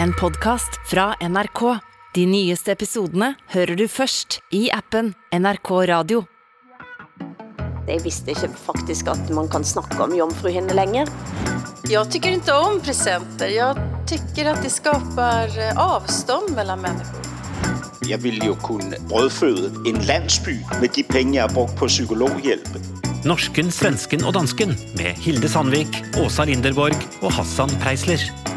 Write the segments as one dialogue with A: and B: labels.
A: En podcast fra NRK. De nyeste episodene hører du først i appen NRK Radio.
B: Jeg visste ikke faktisk at man kan snakke om jomfruhinne längre.
C: Jag tycker inte om presenter. Jag tycker att det skapar eh, avstånd mellan människor.
D: Jeg ville jo kunne brødføde en landsby med de penge, jeg har brugt på psykologhjælp.
E: Norsken, svensken og dansken med Hilde Sandvik, Åsa Linderborg og Hassan Preisler.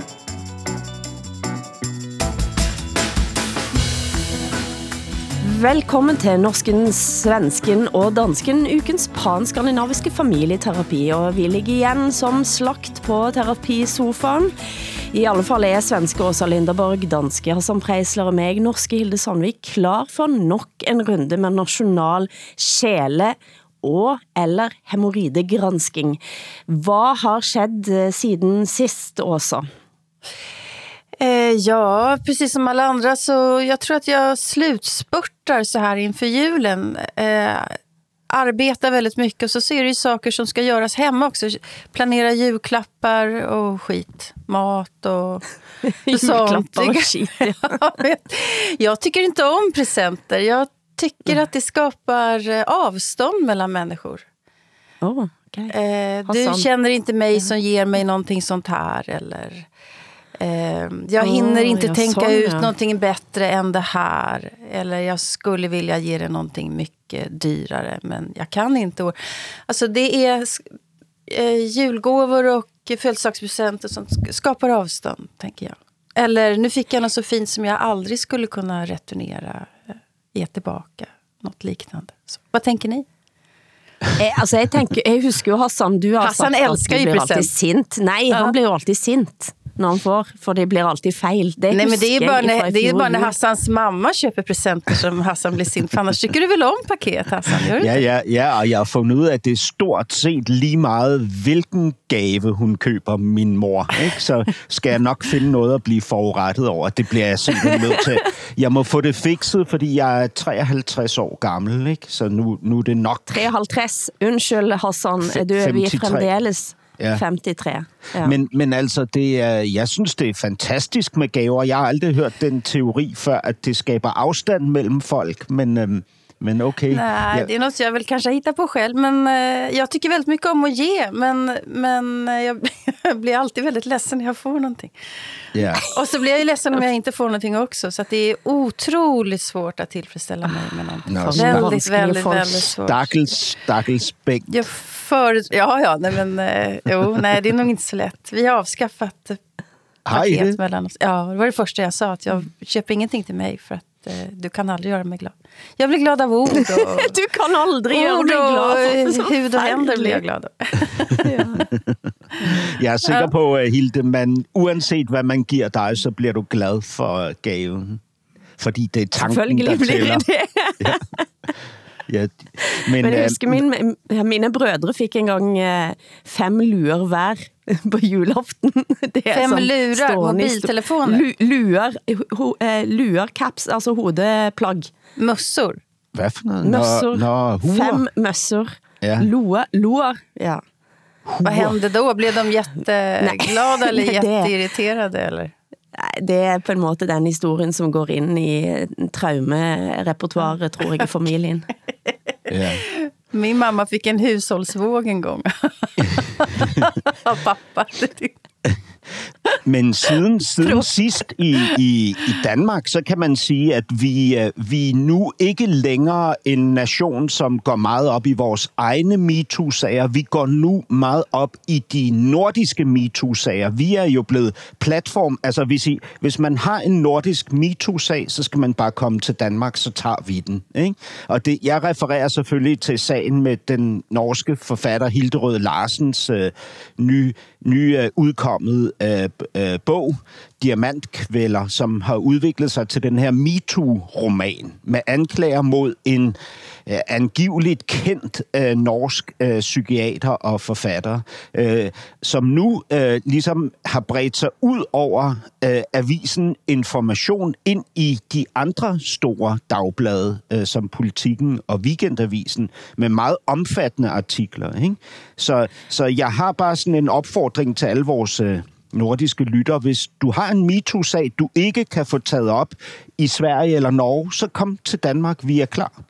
F: Velkommen til Norsken, Svensken og Dansken, ukens panskandinaviske familieterapi. Og vi ligger igen som slagt på terapisofaen. I alle fall er svenske Åsa Linderborg, danske Hassan Preisler og meg, norske Hilde Sandvik, klar for nok en runde med national sjæle og eller hemorridegransking. Hvad har skjedd eh, siden sist, Åsa?
C: Eh, ja, precis som alla andra så jag tror att jag slutspurtar så här inför julen. Eh, arbetar väldigt mycket och så ser det ju saker som ska göras hemma också. Planera julklappar och skit. Mat och
F: Julklappar och skit,
C: Jag jag tycker inte om presenter. Jag tycker att det skapar eh, avstånd mellan människor.
F: Oh, okay.
C: Eh, du
F: Hassan.
C: känner inte mig som ger mig någonting sånt här. Eller, eh, jag hinner
F: Åh,
C: inte
F: ja,
C: tänka ut någonting bättre än det här. Eller jag skulle vilja ge dig någonting mycket dyrare. Men jag kan inte. Alltså det är eh, julgåvor och födelsedagspresenter som sk- skapar avstånd, tänker jag. Eller nu fick jag något så fint som jag aldrig skulle kunna returnera. eh, Ge tillbaka. Något liknande. Så, vad tänker ni?
F: Eh, altså, jeg, tænker, jeg husker jo Hassan, du har
C: Hassan
F: sagt at du blir alltid
C: present.
F: sint. Nej,
C: Ja.
F: han blir jo alltid sint når han får, for det blir alltid fejl. Det
C: Nej, men det är bara när, det är bara när. Hassans mamma köper presenter som Hassan blir sint. För annars tycker du väl om paket, Hassan? Gör du
D: Ja, ja, ja, og jeg har fundet ud af, at det er stort set lige meget, hvilken gave hun køber min mor. Ikke? Så skal jeg nok finde noget at blive forurettet over. Det bliver jeg simpelthen nødt til. Jeg må få det fikset, fordi jeg er 53 år gammel, ikke? så nu, nu er det nok.
F: 53, undskyld Hassan, du er vi
D: 53. Ja.
F: 53. Ja.
D: Men, men altså, det er, jeg synes, det er fantastisk med gaver. Jeg har aldrig hørt den teori før, at det skaber afstand mellem folk, men, øhm, men okay.
C: Nej,
D: ja.
C: det är något jag väl kanske hittar på själv. Men eh, jag tycker väldigt mycket om att ge. Men, men eh, jag, jag blir alltid väldigt ledsen när jag får någonting.
D: Ja.
C: Och så blir jag ju ledsen om jag inte får någonting också. Så att det är otroligt svårt att tillfredsställa mig med någonting.
D: Nå,
C: väldigt, väldigt, väldigt svårt.
D: Stakkels, stakkels bæk.
C: Jag för, ja, ja, nej, men eh, jo, nej, det är nog inte så lätt. Vi har avskaffat paket
D: det?
C: mellan oss. Ja, det var det första jag sa. Att jag köper ingenting till mig för att eh, du kan aldrig göra mig glad. Jag blir glad av ord och,
F: du kan aldrig göra mig glad.
C: och eh,
F: så
C: hud och händer blir jag glad av.
D: Jeg er sikker på, uh, Hilde, man, uanset hvad man giver dig, så bliver du glad for gaven. Fordi det er tanken, der tæller.
F: det det.
D: Ja, men,
F: Men jeg
D: øh,
F: husker, min, mine brødre fik engang eh, fem luer hver på julaften. Det er
C: Fem lurer, mobiltelefoner?
F: Lu, luer, ho, eh, luer, caps, altså hodeplagg.
C: Mössor.
D: hvad for noget?
F: Møsser,
D: Nå, nå,
F: fem møsser,
D: Ja.
F: loer, loer, ja.
C: Vad hände då? Blev de jätteglada eller jätteirriterade? Eller?
F: Det er på en måte den historien som går inn i traumerepertoaret, tror jeg, i familien.
D: Ja.
C: Min mamma fick en hushållsvåg en gång. Av pappa.
D: Men siden, siden sidst i, i, i Danmark, så kan man sige, at vi, øh, vi er nu ikke længere en nation, som går meget op i vores egne MeToo-sager. Vi går nu meget op i de nordiske MeToo-sager. Vi er jo blevet platform. Altså, hvis, I, hvis man har en nordisk MeToo-sag, så skal man bare komme til Danmark, så tager vi den. Ikke? Og det, jeg refererer selvfølgelig til sagen med den norske forfatter Hilderød Larsens øh, nye, nye øh, udkommet øh, øh, bog, Diamantkvæller, som har udviklet sig til den her MeToo-roman med anklager mod en øh, angiveligt kendt øh, norsk øh, psykiater og forfatter, øh, som nu øh, ligesom har bredt sig ud over øh, avisen Information ind i de andre store dagblade, øh, som Politiken og Weekendavisen, med meget omfattende artikler. Ikke? Så, så jeg har bare sådan en opfordring til alle vores... Øh, nordiske lytter. Hvis du har en MeToo-sag, du ikke kan få taget op i Sverige eller Norge, så kom til Danmark, vi er klar.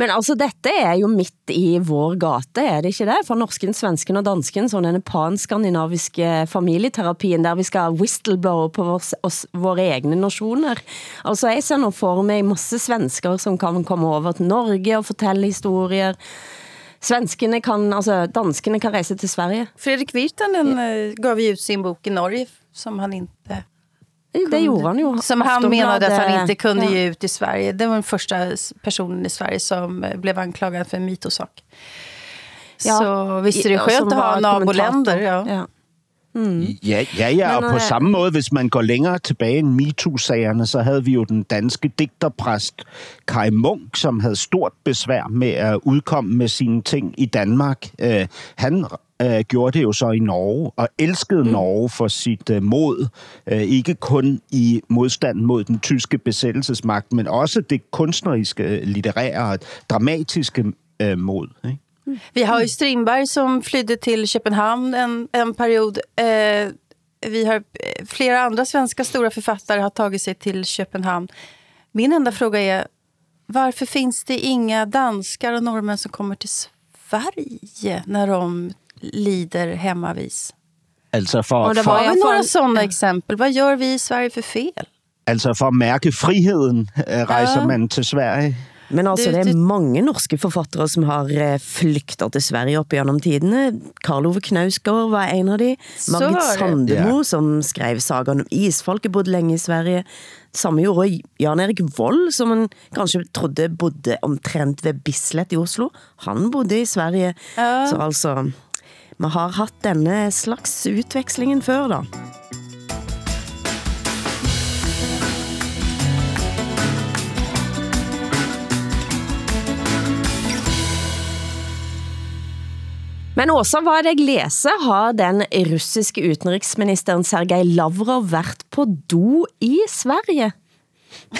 F: Men altså, dette er jo midt i vår gate, er det ikke det? For norsken, svensken og dansken, sådan denne pan-skandinaviske familieterapien, der vi skal whistleblow på vores, os, våre egne nationer. Altså, jeg ser nu for mig masse svensker, som kan komme over til Norge og fortælle historier. Svenskene kan, altså danskene kan rejse til Sverige.
C: Fredrik Virtanen ja. gav ju ut sin bok i Norge som han inte
F: det gjorde han ju.
C: Som han menade att han inte kunde ja. ge ut i Sverige. Det var den första personen i Sverige som eh, blev anklagad för en mitosak. Ja, så visst är det skönt att ha naboländer. Ja. Ja.
D: Mm. Ja, ja, ja, og på øh, samme måde, hvis man går længere tilbage end MeToo-sagerne, så havde vi jo den danske digterpræst Kai Munk, som havde stort besvær med at udkomme med sine ting i Danmark. Uh, han uh, gjorde det jo så i Norge, og elskede mm. Norge for sit uh, mod. Uh, ikke kun i modstand mod den tyske besættelsesmagt, men også det kunstneriske, litterære og dramatiske uh, mod. Ikke?
C: Vi har ju Strindberg som flydde till Köpenhamn en, en period. Eh, vi har eh, flera andra svenska stora författare har tagit sig till Köpenhamn. Min enda fråga är, varför finns det inga danskar och norrmän som kommer till Sverige när de lider hemmavis?
D: Altså for,
C: og der var for, några sådana exempel. Vad gör vi i Sverige för fel?
D: Altså for at mærke friheden, rejser ja. man til Sverige.
F: Men altså, det er mange norske forfattere som har eh, flyktet til Sverige op gjennom tidene. Karl Ove Knausgård var en av de. Margit Sandemo, som skrev sagan om Isfolket, bodde længe i Sverige. Samme gjorde Jan Erik Vold, som man kanskje trodde bodde omtrent ved Bislett i Oslo. Han bodde i Sverige. Ja. Så altså, man har haft denne slags utvekslingen før da. Men Åsa, hvad jeg læser, har den russiske utenriksministeren Sergej Lavrov været på do i Sverige.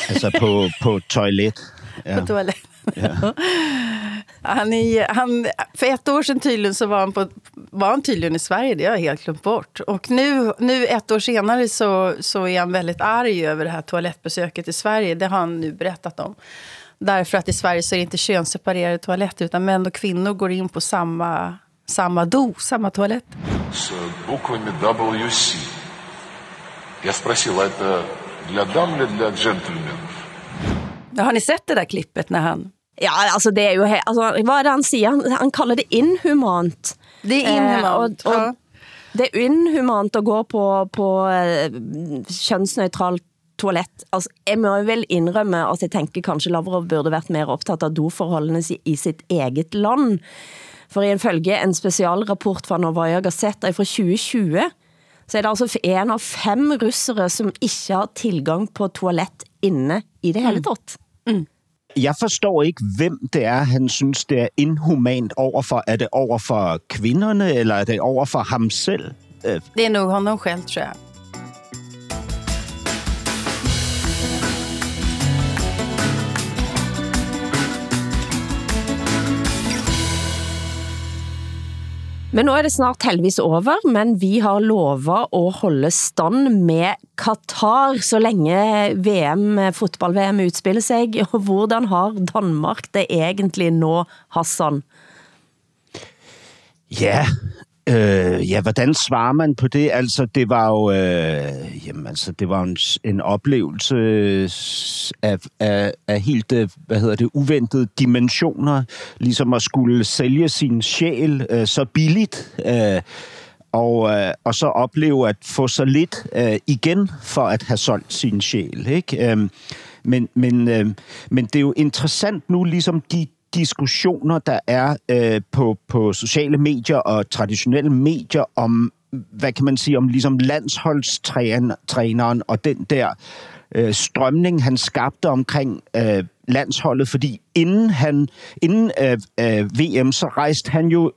D: Altså på, på toilet.
C: Ja. På toilet. Ja. Han är, han, för ett år sedan tydligen så var han, på, var han tydligen i Sverige, det har jag helt glömt bort. Och nu, nu ett år senare så, så är han väldigt arg över det här toalettbesöket i Sverige. Det har han nu berättat om. Därför att i Sverige så är det inte könsseparerade toaletter utan män och kvinnor går in på samma samma do, samma toalett.
G: С буквами WC. Я спросил, это для дам или для джентльменов?
C: Ja, har ni sett det där klippet när han...
F: Ja, alltså det är ju... Alltså, vad är det han säger? Han, han kallar det inhumant.
C: Det är inhumant, eh, och, och ja.
F: Det är inhumant att gå på, på eh, könsneutralt toalett. Altså, jeg må vel indrømme at jeg tænker kanskje Lavrov burde været mere optaget av doforholdene i sitt eget land. For i en følge en specialrapport fra Novaya Gazeta fra 2020, så er det altså en av fem russere, som ikke har tilgang på toilet inne i det hele mm. taget. Mm.
D: Jeg forstår ikke, hvem det er, han synes, det er inhumant overfor. Er det overfor kvinderne, eller er det overfor ham selv?
C: Det er nog honom selv, tror jeg.
F: Men nu er det snart heldigvis over, men vi har lovet at holde stand med Qatar, så længe VM, fotball-VM udspiller sig. Og hvordan har Danmark det egentlig nå, Hassan?
D: Ja, Øh, ja, hvordan svarer man på det? Altså, det var jo, øh, jamen, altså, det var en, en oplevelse øh, af, af, af helt, øh, hvad hedder det, uventede dimensioner, ligesom at skulle sælge sin sjæl øh, så billigt, øh, og, øh, og så opleve at få så lidt øh, igen for at have solgt sin sjæl, ikke? Øh, men, men, øh, men det er jo interessant nu, ligesom de diskussioner, der er øh, på, på sociale medier og traditionelle medier om, hvad kan man sige, om ligesom landsholdstræneren og den der øh, strømning, han skabte omkring øh, landsholdet, fordi inden, han, inden øh, øh, VM, så rejste han jo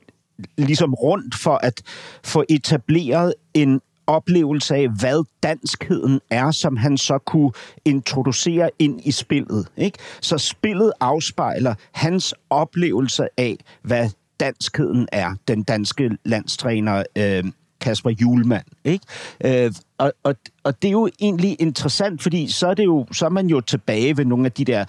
D: ligesom rundt for at få etableret en oplevelse af, hvad danskheden er, som han så kunne introducere ind i spillet. Ikke? Så spillet afspejler hans oplevelse af, hvad danskheden er. Den danske landstræner øh, Kasper Julemand. Ikke? Øh, og, og, og det er jo egentlig interessant, fordi så er, det jo, så er man jo tilbage ved nogle af de der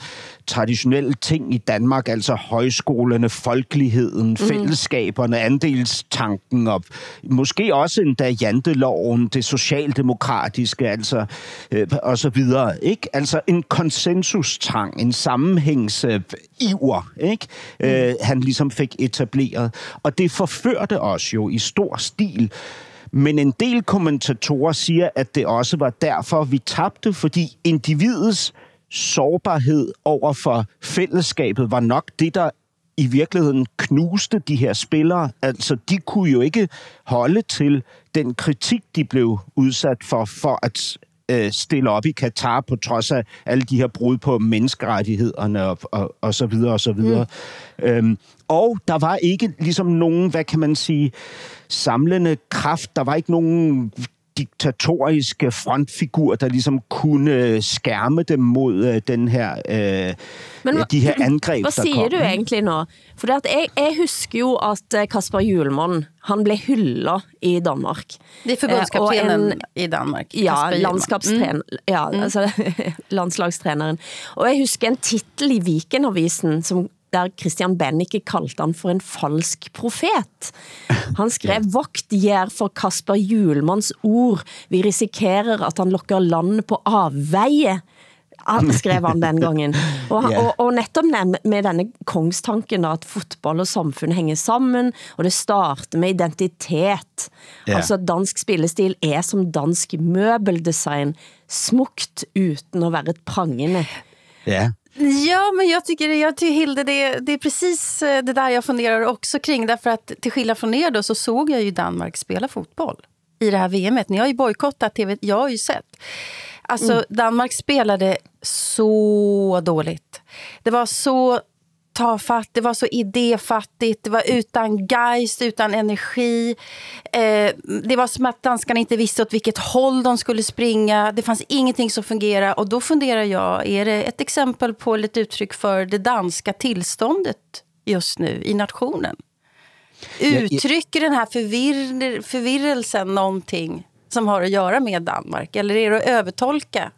D: traditionelle ting i Danmark, altså højskolerne, folkeligheden, mm. fællesskaberne, andelstanken, og måske også endda janteloven, det socialdemokratiske, altså, øh, og så videre. Ikke? Altså en konsensustang, en sammenhængsiver, ikke? Mm. Øh, han ligesom fik etableret. Og det forførte os jo i stor stil men en del kommentatorer siger, at det også var derfor, vi tabte, fordi individets sårbarhed over for fællesskabet var nok det, der i virkeligheden knuste de her spillere. Altså, de kunne jo ikke holde til den kritik, de blev udsat for, for at øh, stille op i Katar på trods af alle de her brud på menneskerettighederne og, og, og så videre og så videre. Mm. Øhm, og der var ikke ligesom nogen, hvad kan man sige, samlende kraft. Der var ikke nogen diktatoriske frontfigur, der ligesom kunne skærme dem mod uh, den her, uh, Men, de her angreb,
F: Hvad siger du egentlig nu? For at jeg, jeg husker jo, at øh, Kasper Julemand, han blev hyldet i Danmark.
C: Det er forbundskaptenen i Danmark.
F: Ja, landskapstræner, mm. ja mm. altså landslagstræneren. Og jeg husker en titel i Vikenavisen, som der Christian Bennike kaldte han for en falsk profet. Han skrev, vogt jer for Kasper Julmans ord. Vi risikerer at han lokker landet på avveje skrev han den gangen. Og, yeah. og, og netop med denne kongstanken at fotball og samfund hænger sammen, og det starter med identitet. Yeah. Altså dansk spillestil er som dansk møbeldesign, smukt uten at være prangende.
C: Ja. Ja, men jag tycker, jag tycker Hilde, det, det är precis eh, det där jag funderar också kring. Därför att till skillnad från er då, så såg jag ju Danmark spela fotboll i det här VMet. Ni har ju bojkottat TV, jag har ju sett. Alltså, mm. Danmark spelade så dåligt. Det var så tafatt, det var så idéfattigt, det var utan geist, utan energi. Eh, det var som att danskarna inte visste åt vilket håll de skulle springa. Det fanns ingenting som fungerade. Och då funderar jag, är det ett exempel på ett uttryck för det danska tillståndet just nu i nationen? Uttrycker den här förvir förvirrelsen någonting som har att göra med Danmark? Eller är det att övertolka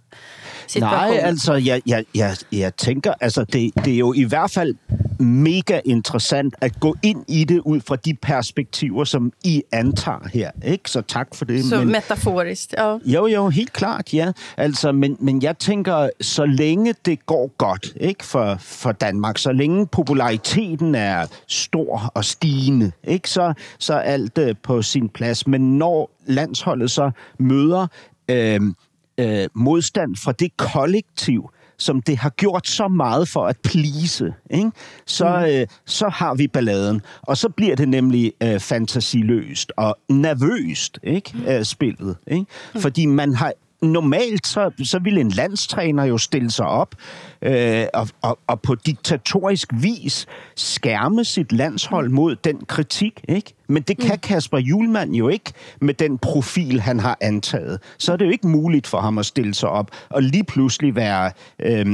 D: situation? Nej, altså, jeg, jeg, jeg, jeg tænker, altså, det, det er jo i hvert fald mega interessant at gå ind i det ud fra de perspektiver, som I antager her. Ikke? Så tak for det.
C: Så men, metaforisk, ja.
D: Jo, jo, helt klart, ja. Altså, men, men jeg tænker, så længe det går godt ikke, for, for Danmark, så længe populariteten er stor og stigende, ikke, så, så er alt uh, på sin plads. Men når landsholdet så møder øh, øh, modstand fra det kollektiv, som det har gjort så meget for at plise, ikke? Så, mm. øh, så har vi balladen. Og så bliver det nemlig øh, fantasiløst og nervøst, ikke? Mm. Øh, spillet. Ikke? Mm. Fordi man har normalt så, så ville en landstræner jo stille sig op øh, og, og, og på diktatorisk vis skærme sit landshold mod den kritik, ikke? Men det kan mm. Kasper Julemand jo ikke med den profil, han har antaget. Så er det jo ikke muligt for ham at stille sig op og lige pludselig være øh,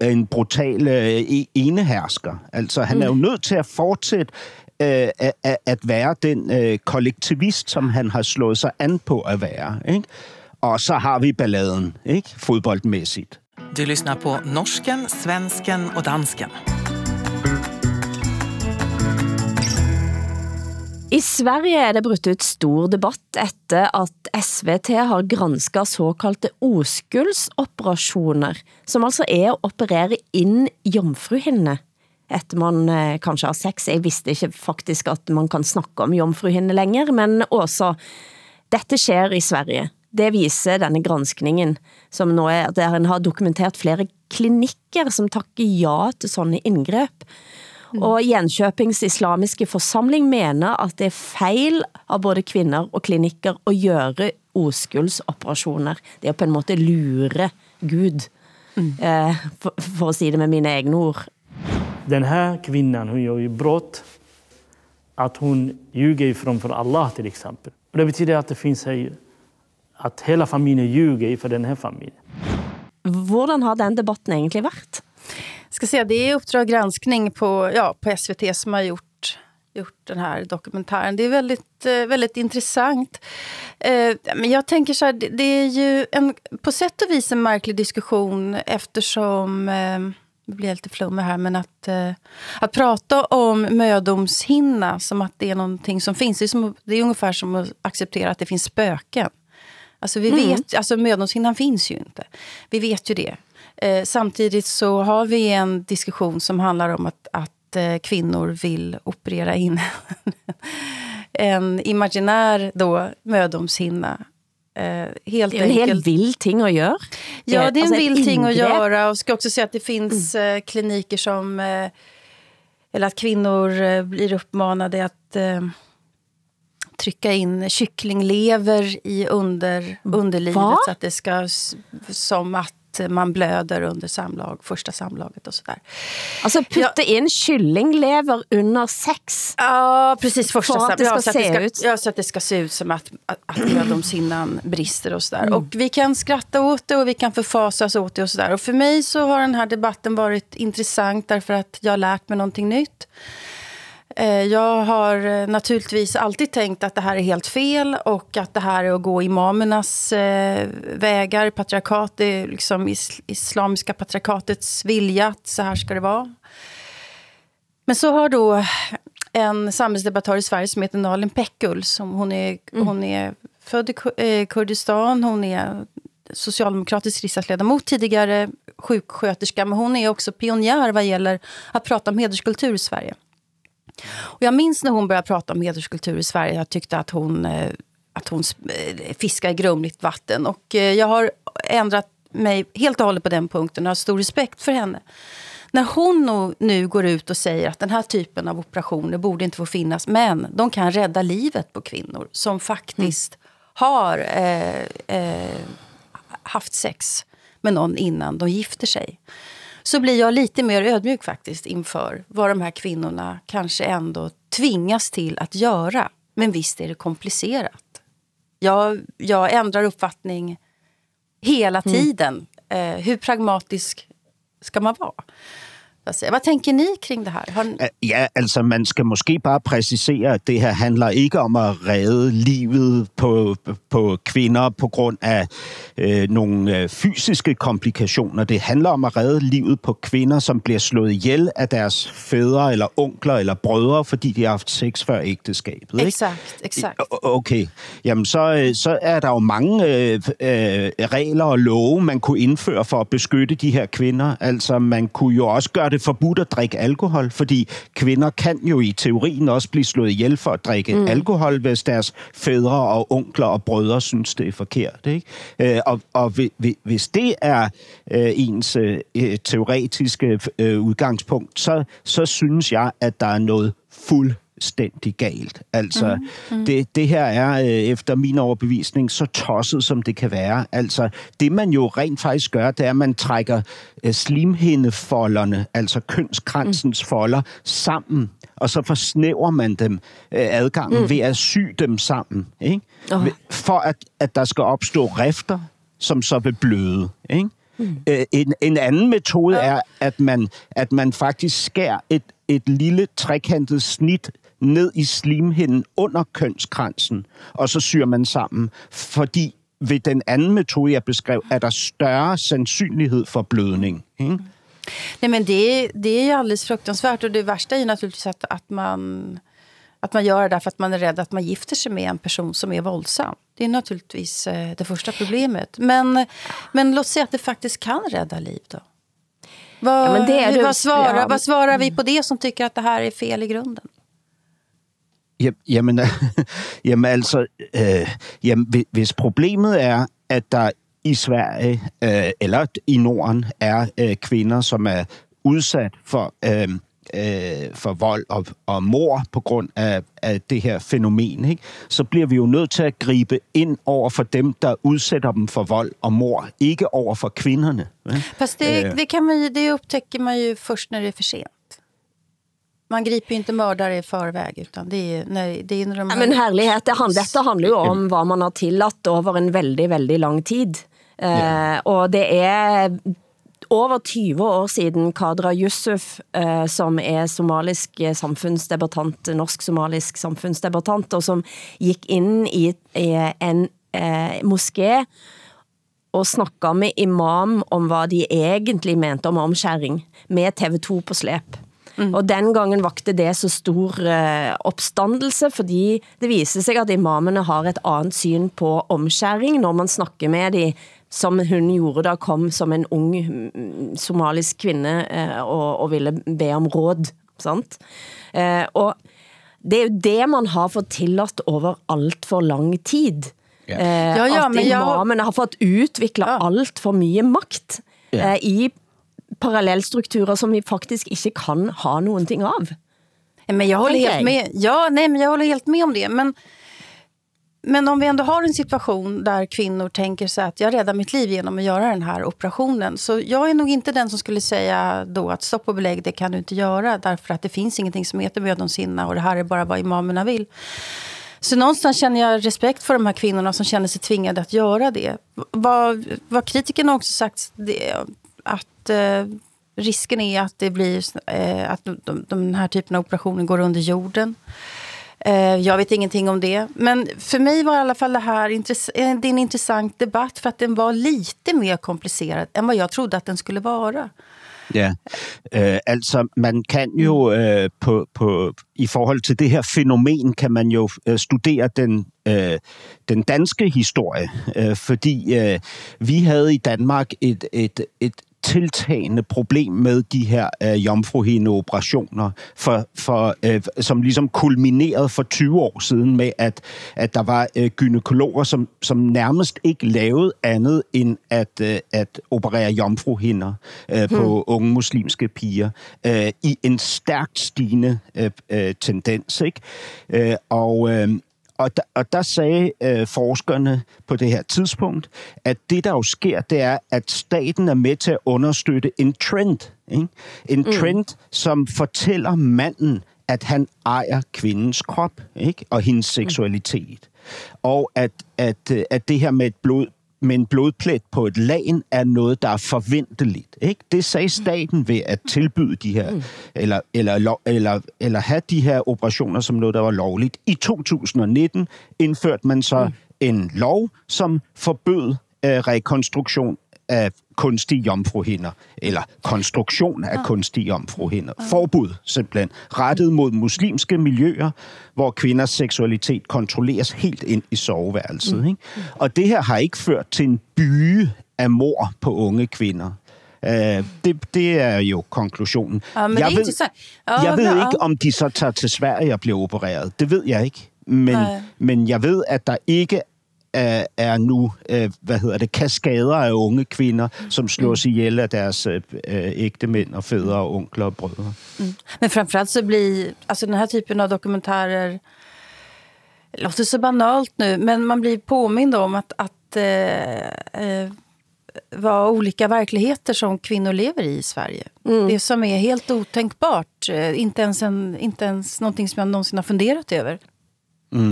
D: en brutal øh, enehersker. Altså, han er jo mm. nødt til at fortsætte øh, at, at være den øh, kollektivist, som han har slået sig an på at være. Ikke? Og så har vi balladen, ikke? Fodboldmæssigt.
H: Du lyssnar på norsken, svensken och dansken.
F: I Sverige er det brudt ut stor debatt efter at SVT har gransket såkaldte oskuldsoperationer, som altså er at operere ind jomfruhinne. Efter man eh, kanskje har sex. Jeg vidste ikke faktisk at man kan snakke om jomfruhinne længere, men også, dette sker i Sverige det viser denne granskningen, som nå er, der han har dokumenteret flere klinikker, som takker ja til sådanne indgreb. Mm. Og Jönköpings islamiske forsamling mener, at det er fejl av både kvinder og klinikker at gøre oskuldsoperationer. Det er på en måte lure Gud. eh, for, for at sige det med mine egne ord.
I: Den här kvinnan hon gör ju brott att hon ljuger framför Allah till exempel. Och det betyder att det finns här, att hela familjen ljuger för den här familjen.
F: Hvordan har den debatten egentlig været?
C: ska säga, det är Uppdrag granskning på, ja, på SVT som har gjort, gjort den här dokumentären. Det är väldigt, eh, väldigt intressant. Eh, men jag tänker så här, det, det är ju en, på sätt och vis en märklig diskussion eftersom eh, det blir lite flummig här, men att, eh, att prata om mödomshinna som att det är någonting som finns, det är, som, det är ungefär som att acceptera att det finns spöken. Alltså, vi
F: Mm.
C: vet, alltså mödomshinnan finns ju inte. Vi vet ju det. Eh, samtidigt så har vi en diskussion som handlar om att, att eh, kvinnor vill operera in en imaginär då, mödomshinna. Eh, helt
F: Det jo en helt
C: enkelt.
F: vild ting at gøre.
C: Ja, det är en
F: et
C: vild ting att göra. Och ska också säga att det finns eh, kliniker som... Eh, eller att kvinnor eh, blir uppmanade att eh, trycka in kycklinglever i under, underlivet.
F: Va?
C: Så att det ska... Som att man blöder under samlag, första samlaget och sådär.
F: Altså putte ind kyllinglever under sex.
C: Ja, precis. Första
F: För att det ska
C: ja, så att det
F: ut.
C: ska, Ja, så att det ska se ut som att, att, att mödomshinnan brister och sådär.
F: Mm.
C: Och vi kan skratta åt det och vi kan förfasas åt det och sådär. Och för mig så har den här debatten varit intressant därför att jag har lärt mig någonting nytt. Eh, Jag har eh, naturligtvis alltid tänkt att det här är helt fel och att det här är att gå imamernas eh, vägar. Patriarkat, det är liksom is- islamiska patriarkatets vilja att så här ska det vara. Men så har då en samhällsdebattör i Sverige som heter Nalin Pekgul. Som hon, är, hon är född i Ku- Kurdistan, hon är socialdemokratisk riksdagsledamot, tidigare sjuksköterska. Men hon är också pionjär vad gäller att prata om hederskultur i Sverige. Och jag minns när hon började prata om hederskultur i Sverige. Jag tyckte att hon, eh, att hon eh, fiskar i grumligt vatten. Och eh, jag har ändrat mig helt och hållet på den punkten och har stor respekt för henne. När hon nu går ut och säger att den här typen av operationer borde inte få finnas men de kan rädda livet på kvinnor som faktiskt har eh, eh, haft sex med någon innan de gifter sig så blir jag lite mer ödmjuk faktiskt inför vad de här kvinnorna kanske ändå tvingas till att göra. Men visst är det komplicerat. Jag, jag ändrar uppfattning hela tiden. Eh, hur pragmatisk ska man vara? Vad säger- Vad tänker ni kring det här? Har,
D: Ja, altså man skal måske bare præcisere, at det her handler ikke om at redde livet på, på kvinder på grund af øh, nogle øh, fysiske komplikationer. Det handler om at redde livet på kvinder, som bliver slået ihjel af deres fædre eller onkler eller brødre, fordi de har haft sex før ægteskabet. Ikke?
C: exakt, exakt.
D: Okay, jamen så, øh, så er der jo mange øh, øh, regler og love, man kunne indføre for at beskytte de her kvinder. Altså man kunne jo også gøre det forbudt at drikke alkohol, fordi kvinder kan jo i teorien også blive slået ihjel for at drikke mm. alkohol, hvis deres fædre og onkler og brødre synes, det er forkert. Ikke? Øh, og og hvi- hvi- hvis det er øh, ens øh, øh, teoretiske øh, udgangspunkt, så, så synes jeg, at der er noget fuldstændig galt. Altså, mm. Det, det her er øh, efter min overbevisning så tosset, som det kan være. Altså, det man jo rent faktisk gør, det er, at man trækker øh, slimhindefolderne, altså kønskransens mm. folder, sammen, og så forsnæver man dem øh, adgangen mm. ved at sy dem sammen. Ikke?
F: Åh.
D: For at, at der skal opstå rifter, som så vil bløde. Ikke? Mm. Øh, en, en anden metode er, at man, at man faktisk skærer et, et lille trekantet snit ned i slimhinden under kønskransen, og så syr man sammen, fordi ved den anden metode, jeg beskrev, er der større sandsynlighed for blødning. Ikke?
C: Nej, men det, är- det är ju alldeles fruktansvärt. Och det värsta är ju naturligtvis att, att, man, att man gör det därför att man är rädd att man gifter sig med en person som är våldsam. Det är naturligtvis eh, det första problemet. Men, men låt säga att det faktiskt kan rädda liv då. Vad,
F: Ja, men det är det-
C: vad, svarar,
F: ja.
C: vad svarar vi på det som tycker att det här är fel i grunden?
D: Ja- Jamen, jamen altså, øh, jamen, hvi- hvis problemet er, at der i Sverige øh, eller i Norden er øh, kvinder, som er udsat for øh, øh, for vold og, og mor på grund af, af det her fænomen, ikke? så bliver vi jo nødt til at gribe ind over for dem, der udsætter dem for vold og mor, ikke over for kvinderne.
C: Fast det,
D: Eh.
C: det, kan man det upptäcker man ju först när det är för sent. Man griper ju inte mördare i förväg, utan det är när, det är när de...
F: Ja, men herlighet, det handler, dette handler jo om, hvad man har tilladt over en veldig, veldig lang tid. Eh, og det er over 20 år siden Kadra Yusuf, eh, som er somalisk eh, samfundsdebattant, norsk-somalisk samfundsdebattant, og som gik ind i, i en eh, moské og snakket med imam om hvad de egentlig mente om omskæring, med TV2 på slæb. Mm. Og den gangen vakte det så stor eh, opstandelse, fordi det viser sig, at imamene har et andet syn på omskæring, når man snakker med de, som hun gjorde da kom som en ung mm, somalisk kvinde eh, og, og ville be om råd. Sant? Eh, og det er jo det, man har fået tilladt over alt for lang tid.
D: Ja.
F: Eh,
C: Ja, ja,
F: at
C: men jeg-
F: imamene har fået udviklet
C: Ja.
F: alt for mye magt
D: Ja.
F: eh, i parallellstrukturer, som vi faktisk ikke kan ha nogen ting av.
C: Men jag håller helt med. Ja, nej, men jag håller helt med om det. Men, men om vi ändå har en situation där kvinnor tänker sig att jag räddar mitt liv genom att göra den här operationen. Så jag är nog inte den som skulle säga då att stopp och belägg, det kan du inte göra. Därför att det finns ingenting som heter mödomshinna och det här är bara vad imamerna vill. Så någonstans känner jag respekt för de här kvinnorna som känner sig tvingade att göra det. Vad, vad kritikerna också sagt, det, att eh, risken är att det blir eh, att de, de, den här typen av operationer går under jorden. Eh, jag vet ingenting om det. Men för mig var i alla fall det här intress- eh, det är en intressant debatt för att den var lite mer komplicerad än vad jag trodde att den skulle vara.
D: Ja, øh, altså man kan jo øh, eh, på, på, i forhold til det her fænomen, kan man jo øh, studere den, øh, den danske historie, øh, fordi øh, vi havde i Danmark et, et, et tiltagende problem med de her øh, jomfruhinde-operationer, for, for, øh, som ligesom kulminerede for 20 år siden med, at, at der var øh, gynekologer, som, som nærmest ikke lavede andet end at, øh, at operere jomfruhinder øh, på unge muslimske piger øh, i en stærkt stigende øh, øh, tendens. Ikke? Øh, og... Øh, og der, og der sagde øh, forskerne på det her tidspunkt, at det, der jo sker, det er, at staten er med til at understøtte en trend. Ikke? En mm. trend, som fortæller manden, at han ejer kvindens krop ikke? og hendes seksualitet. Og at, at, øh, at det her med et blod, med en blodplet på et lagen er noget, der er forventeligt. Ikke? Det sagde staten ved at tilbyde de her, mm. eller, eller, eller, eller have de her operationer som noget, der var lovligt. I 2019 indførte man så mm. en lov, som forbød øh, rekonstruktion af kunstige jomfruhinder, eller konstruktion af kunstige jomfruhinder. Forbud simpelthen, rettet mod muslimske miljøer, hvor kvinders seksualitet kontrolleres helt ind i soveværelset. Ikke? Og det her har ikke ført til en byge af mor på unge kvinder. Uh, det, det er jo konklusionen.
C: Ja, men
D: jeg ved,
C: intressant. Ja,
D: jeg ved ikke, om de så tager til Sverige og bliver opereret. Det ved jeg ikke. Men,
C: Nej.
D: men jeg ved, at der ikke er, er nu, øh, hvad hedder det, kaskader af unge kvinder, som slås ihjel af deres øh, øh, ægte mænd og fædre og onkler og brødre.
C: Men framförallt så blir alltså den här typen av dokumentärer det låter så banalt nu, men man blir påmind om att, att eh, eh, vad olika verkligheter som kvinnor lever i i Sverige. Det som är helt otänkbart, inte ens, en, inte ens någonting som jag någonsin har funderat över,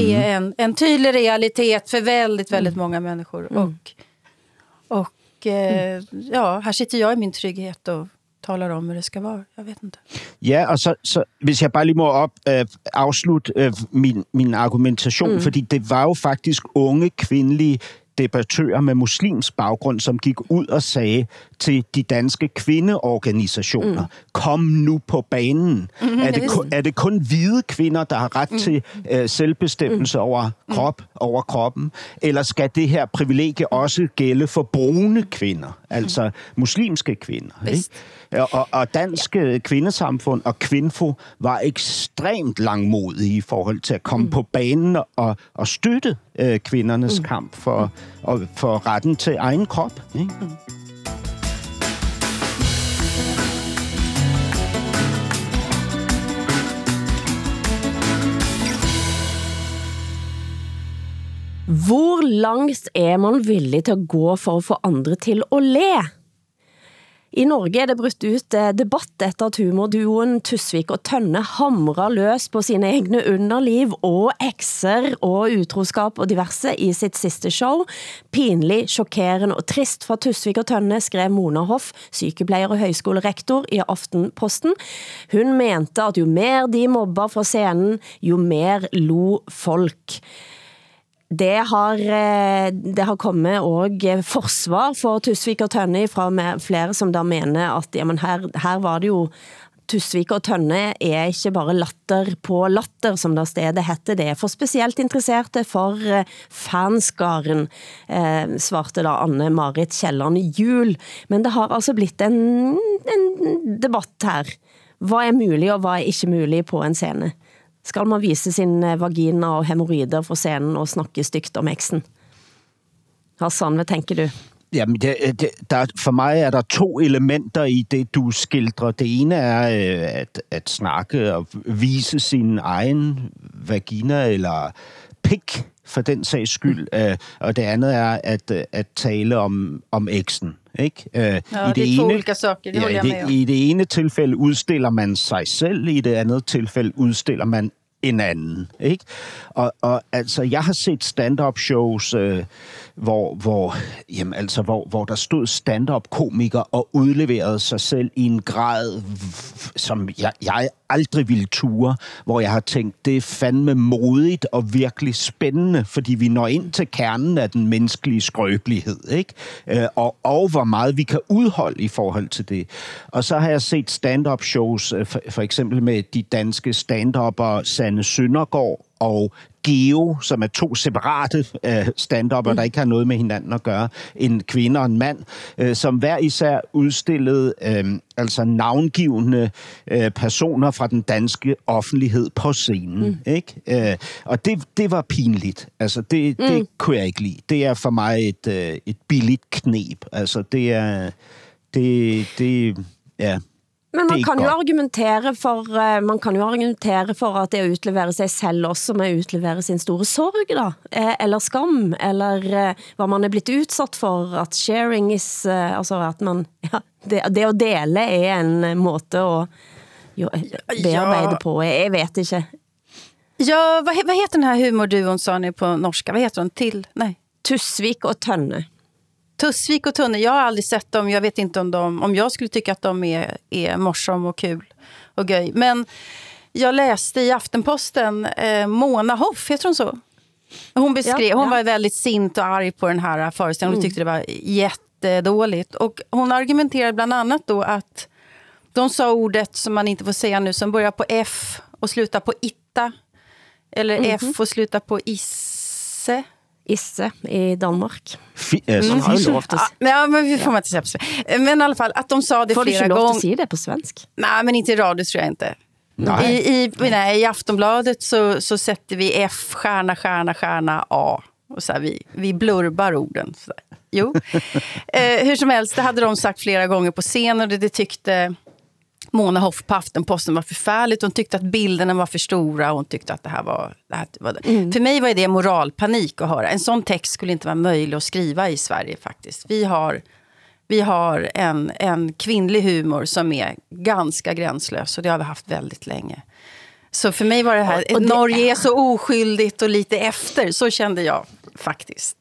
C: är en, en tydlig realitet för väldigt, väldigt många människor. Och, och eh, ja, här sitter jag i min trygghet och talar om hur det ska vara. Jag vet inte.
D: Ja, og så, så hvis jeg bare lige må op, øh, afslutte øh, min, min argumentation, mm. fordi det var jo faktisk unge kvindelige debattører med muslims baggrund, som gik ud og sagde til de danske kvindeorganisationer, mm. kom nu på banen. Mm, er, det kun, er det kun hvide kvinder, der har ret mm. til øh, selvbestemmelse mm. over krop, over kroppen? Eller skal det her privilegie også gælde for brune kvinder, altså muslimske kvinder? Ikke? Og, og dansk øh, kvindesamfund og Kvinfo var ekstremt langmodige i forhold til at komme mm. på banen og, og støtte øh, kvindernes mm. kamp for, og, for retten til egen krop. Ikke? Mm.
F: Hvor langt er man villig til at gå for at få andre til at le? I Norge er det brudt ut eh, debatt efter at humorduoen Tusvik og Tønne hamrer løs på sine egne underliv og ekser og utroskap og diverse i sitt sidste show. Pinlig, chockerende og trist fra Tusvik og Tønne skrev Mona Hoff, sykepleier og højskolerektor i Aftenposten. Hun mente at jo mer de mobber fra scenen, jo mer lo folk. Det har, eh, det har kommet og forsvar for Tusvik og Tønne fra flere som der mener at jamen her, her var det jo Tusvik og Tønne er ikke bare latter på latter, som der stedet hette. Det er for specielt interesserte for eh, fanskaren, eh, svarte da Anne-Marit Kjelland Jul. Men det har altså blitt en, en debatt her. Hvad er muligt og hvad er ikke muligt på en scene? Skal man vise sin eh, vagina og hemorrider for scenen og snakke stygt om eksen? Hassan, hvad tænker du?
D: Jamen, det, eh, det, der, for mig er der to elementer i det, du skildrer. Det ene er øh, at, at snakke og vise sin egen vagina eller pik, for den sags skyld. Mm. Øh, og det andet er at, at tale om, om eksen. Ikke?
C: Øh, ja, I det, det ene, olika saker, det ja,
D: jeg
C: med
D: I det ene tilfælde udstiller man sig selv, i det andet tilfælde udstiller man en anden. Ikke? Og, og altså, jeg har set stand-up shows, øh, hvor, hvor, jamen, altså, hvor, hvor der stod stand-up komiker og udleverede sig selv i en grad, som jeg, jeg aldrig ville ture, hvor jeg har tænkt, det er fandme modigt og virkelig spændende, fordi vi når ind til kernen af den menneskelige skrøbelighed, ikke? Øh, og, og hvor meget vi kan udholde i forhold til det. Og så har jeg set stand-up shows, øh, for, for eksempel med de danske stand-upper Sanne Søndergaard og Geo, som er to separate øh, stand mm. der ikke har noget med hinanden at gøre, en kvinde og en mand, øh, som hver især udstillede øh, altså navngivende øh, personer fra den danske offentlighed på scenen. Mm. Ikke? Øh, og det, det var pinligt. Altså, det, mm. det kunne jeg ikke lide. Det er for mig et, øh, et billigt knep. Altså, det er... Det, det, ja,
F: men man kan jo argumentere for, uh, man kan jo argumentere for at det at utlevere sig selv også med at utlevere sin store sorg da, uh, eller skam, eller uh, hvad man er blitt utsatt for, at sharing is, altså at man, ja, det, det at dele er en måte at jo, bearbejde ja. på, jeg, vet ikke.
C: Ja, vad, vad heter den här humorduon sa ni på norska? Vad heter den till? Nej.
F: Tusvik och Tönne.
C: Tussvik och Tunne, jag har aldrig sett dem. Jag vet inte om, de, om jag skulle tycka att de är, är morsom och kul och göj. Men jag läste i Aftenposten, eh, Mona Hoff, heter hon så? Hon beskrev, ja, hon ja. var väldigt sint och arg på den här föreställningen. Hon mm. tyckte det var jättedåligt. Och hon argumenterade bland annat då att de sa ordet som man inte får säga nu, som börjar på F och slutar på itta. Eller mm -hmm. F och slutar på isse.
F: Isse i Danmark.
D: Alltså, mm.
F: har lov att...
C: Ja, men vi får man inte säga på Men i alla fall, att de sa det
F: får
C: flera
F: gånger.
C: Får du
F: inte lov att säga det på svensk?
C: Nej, men inte i radio tror jag inte. Nej. I, i, nej, I Aftonbladet så, så sätter vi F, stjärna, stjärna, stjärna, A. Och så här, vi, vi blurbar orden. Så Jo. eh, hur som helst, det hade de sagt flera gånger på scen och det, det tyckte Mona Hoff på Aftenposten var förfärligt. Hon tyckte att bilderna var för stora. Hon tyckte att det här var... Det här var mm. För mig var det moralpanik att höra. En sån text skulle inte vara möjlig att skriva i Sverige faktiskt. Vi har, vi har en, en kvinnlig humor som är ganska gränslös och det har vi haft väldigt länge. Så för mig var det här, och, och det, Norge är så oskyldigt och lite efter, så kände jag faktiskt.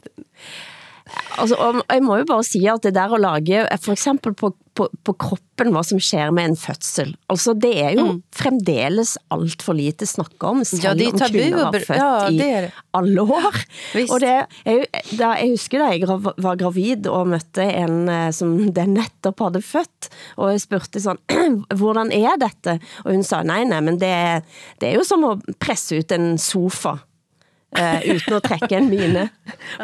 F: Altså, og jeg må jo bare sige, at det der at lage, for eksempel på, på, på kroppen, hvad som sker med en fødsel, altså det er jo mm. fremdeles alt for lite snakke om, selv ja, det om kvinder var født ja, det er det. i alle år. Visst. Og det, jeg, da, jeg husker da jeg var gravid og mødte en eh, som den netop havde født, og jeg spurgte sådan, hvordan er dette? Og hun sa, nej, nej, men det, det er jo som at presse ut en sofa uh, uten at trække en mine.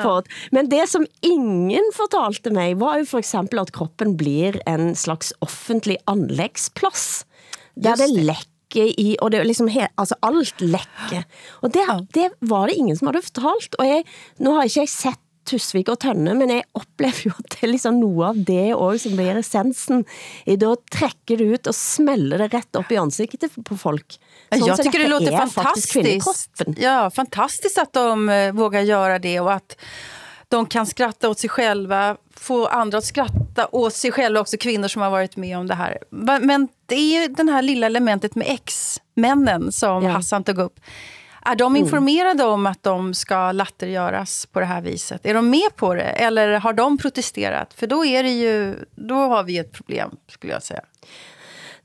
F: For, men det som ingen fortalte mig, var jo for eksempel at kroppen blir en slags offentlig anlægsplads. Der det lække i, og det er liksom he, altså alt lække. Og det, det var det ingen som havde fortalt. Og jeg, nu har ikke jeg sett Tusvik og Tønne, men jeg oplever jo at det er liksom noe av det også som blir essensen i det å trekke det ut og smelle det rätt upp i ansiktet på folk.
C: jag
F: som
C: tycker det låter fantastiskt. Ja, fantastiskt att de eh, vågar göra det och att de kan skratta åt sig själva, få andra att skratta åt sig själva, också kvinnor som har varit med om det här. Men det är ju den här lilla elementet med ex-männen som
F: Ja.
C: Hassan tog upp. Är de informerade om att de ska lattergöras på det här viset? Är de med på det? Eller har de protesterat? För då är det ju, då har vi ett problem, skulle jag säga.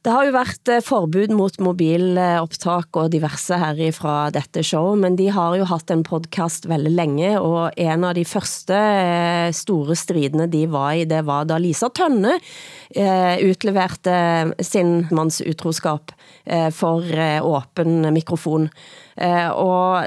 F: Det har jo været eh, forbud mot mobilopptak og diverse her fra dette show, men de har jo haft en podcast veldig længe, og en av de første eh, store stridene de var i, det var da Lisa Tønne eh, utleverte sin mands utroskap for åben mikrofon. Eh, og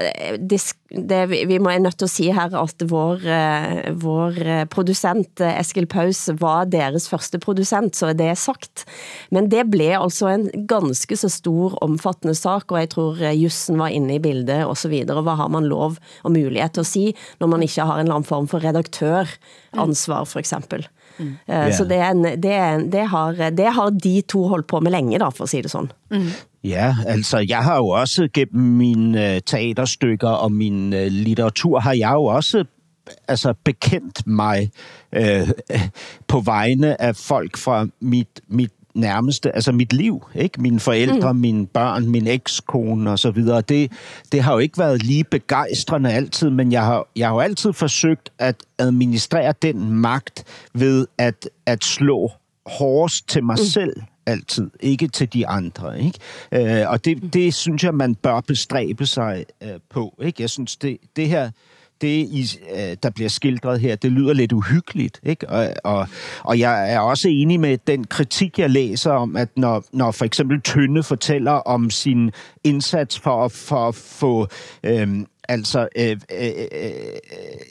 F: det, det, vi vi må er nødt til at sige her, at vår, eh, vår eh, producent eh, Eskil Paus var deres første producent, så er det sagt. Men det blev altså en ganske så stor, omfattende sak, og jeg tror eh, Jussen var inne i bildet og så videre. Hvad har man lov og mulighed til at sige, når man ikke har en eller anden form for redaktøransvar, for eksempel. Mm. Så det, er en, det, er en, det, har, det har de to holdt på med længe, da, for at sige det sådan.
D: Ja, altså jeg har jo også gennem mine øh, teaterstykker og min øh, litteratur, har jeg jo også altså bekendt mig øh, på vegne af folk fra mit, mit nærmeste, altså mit liv, ikke? Mine forældre, mm. mine børn, min ekskone og så videre. Det, det har jo ikke været lige begejstrende altid, men jeg har, jeg har jo altid forsøgt at administrere den magt ved at, at slå hårdest til mig mm. selv altid, ikke til de andre. Ikke? Øh, og det, det synes jeg, man bør bestræbe sig øh, på. Ikke? Jeg synes, det, det her, det, I, øh, der bliver skildret her, det lyder lidt uhyggeligt. Ikke? Og, og, og jeg er også enig med den kritik, jeg læser om, at når, når for eksempel Tønne fortæller om sin indsats for, at- for at få... Øh, altså øh, øh, øh,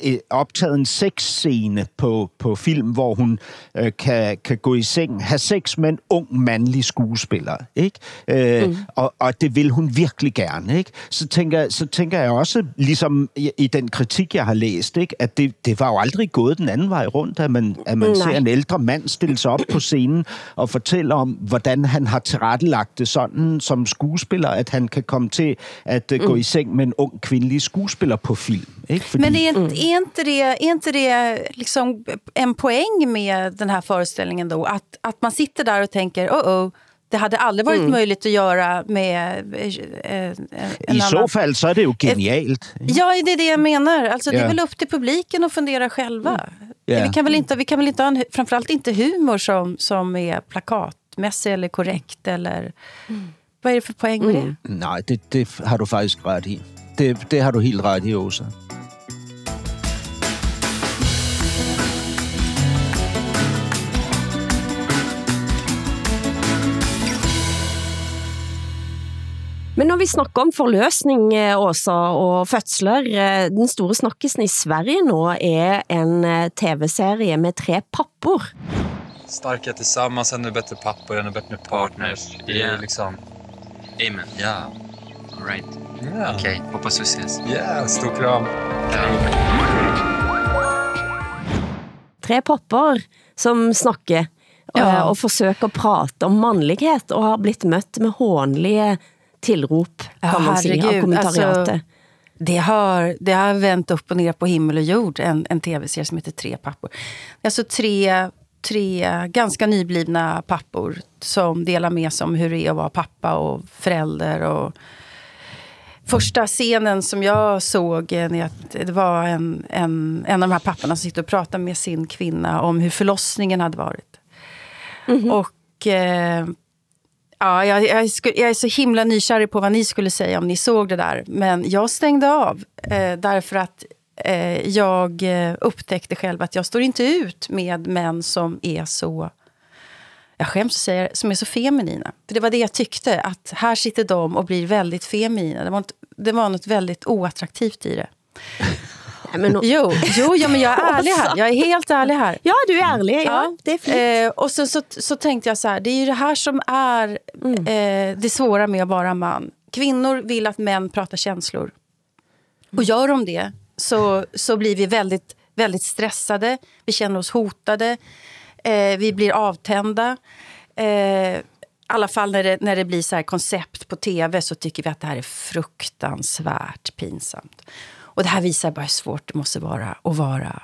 D: øh, optaget en sexscene på, på film, hvor hun øh, kan, kan gå i seng, have sex med en ung mandlig skuespiller, ikke? Øh, mm. og, og det vil hun virkelig gerne, ikke? Så tænker, så tænker jeg også, ligesom i, i den kritik, jeg har læst, ikke? at det, det var jo aldrig gået den anden vej rundt, at man, at man
F: Nej.
D: ser en ældre mand stille sig op på scenen og fortælle om, hvordan han har tilrettelagt det sådan som skuespiller, at han kan komme til at uh, gå i seng med en ung kvindelig skuespiller på film. Ikke? Fordi,
C: Men är, inte- är, inte det, är inte det liksom en poäng med den här föreställningen då? Att, att man sitter där och tänker, oh oh, det hade aldrig varit möjligt att göra med eh, eh, en
D: I så
C: annan...
D: fald, så er det jo genialt.
C: Ja, det är det jag menar. Alltså, Det är
D: Ja.
C: väl upp till publiken att fundera själva.
D: Ja.
C: Vi, kan väl inte, vi kan väl inte ha en, framförallt inte humor som, som är plakatmässig eller korrekt. Eller, Vad är det för poäng med det?
D: Nej, det, det har du faktisk ret i. Det, det har du helt ret i, Åsa.
F: Men når vi snakker om forløsning, Åsa, og fødsler, eh, den store snakkisen i Sverige nå er en eh, tv-serie med tre pappor.
J: Starka tillsammans, ännu bättre pappor, ännu bättre partners. Det är
K: Yeah.
J: liksom...
K: Amen.
J: Ja.
K: Right.
J: Ja.
K: Okej, hoppas vi ses.
J: Ja, stor kram.
F: Tre papper som snakker
C: Ja.
F: eh, og forsøker at prate om mannlighet, og har blitt mødt med hånlige tilrop,
C: Ja,
F: kan man sige, av
C: herregud,
F: kommentariatet.
C: alltså, Det har, det har vänt upp och ner på himmel och jord, en, en tv-serie som heter Tre pappor. Alltså tre, tre ganska nyblivna pappor som delar med sig om hur det är att vara pappa och förälder. Och första scenen som jag såg, när jag, det var en, en, en av de här papporna som sitter och pratar med sin kvinna om hur förlossningen hade varit. Och eh, Ja, jag, jag, skulle, jag är så himla nykärrig på vad ni skulle säga om ni såg det där. Men jag stängde av eh, därför att eh, jag eh, upptäckte själv att jag står inte ut med män som är så, jag skäms att säga det, som är så feminina. För det var det jag tyckte, att här sitter de och blir väldigt feminina. Det var något, det var något väldigt oattraktivt i det.
F: Ja, men,
C: Jo, jo ja, men jag är ärlig här. Jag är helt ärlig här.
F: ja, du er ærlig, ja, det er fint.
C: Eh, och så, så, så tänkte jag så här, det är ju det här som är eh, det svåra med att vara man. Kvinnor vill att män pratar känslor. Och gör de det så, så blir vi väldigt väldigt stressade, vi känner oss hotade, eh, vi blir avtända. Eh, i alla fall när det, när det blir så här koncept på tv så tycker vi att det här är fruktansvärt pinsamt. Och det här visar bara hur svårt det måste vara att vara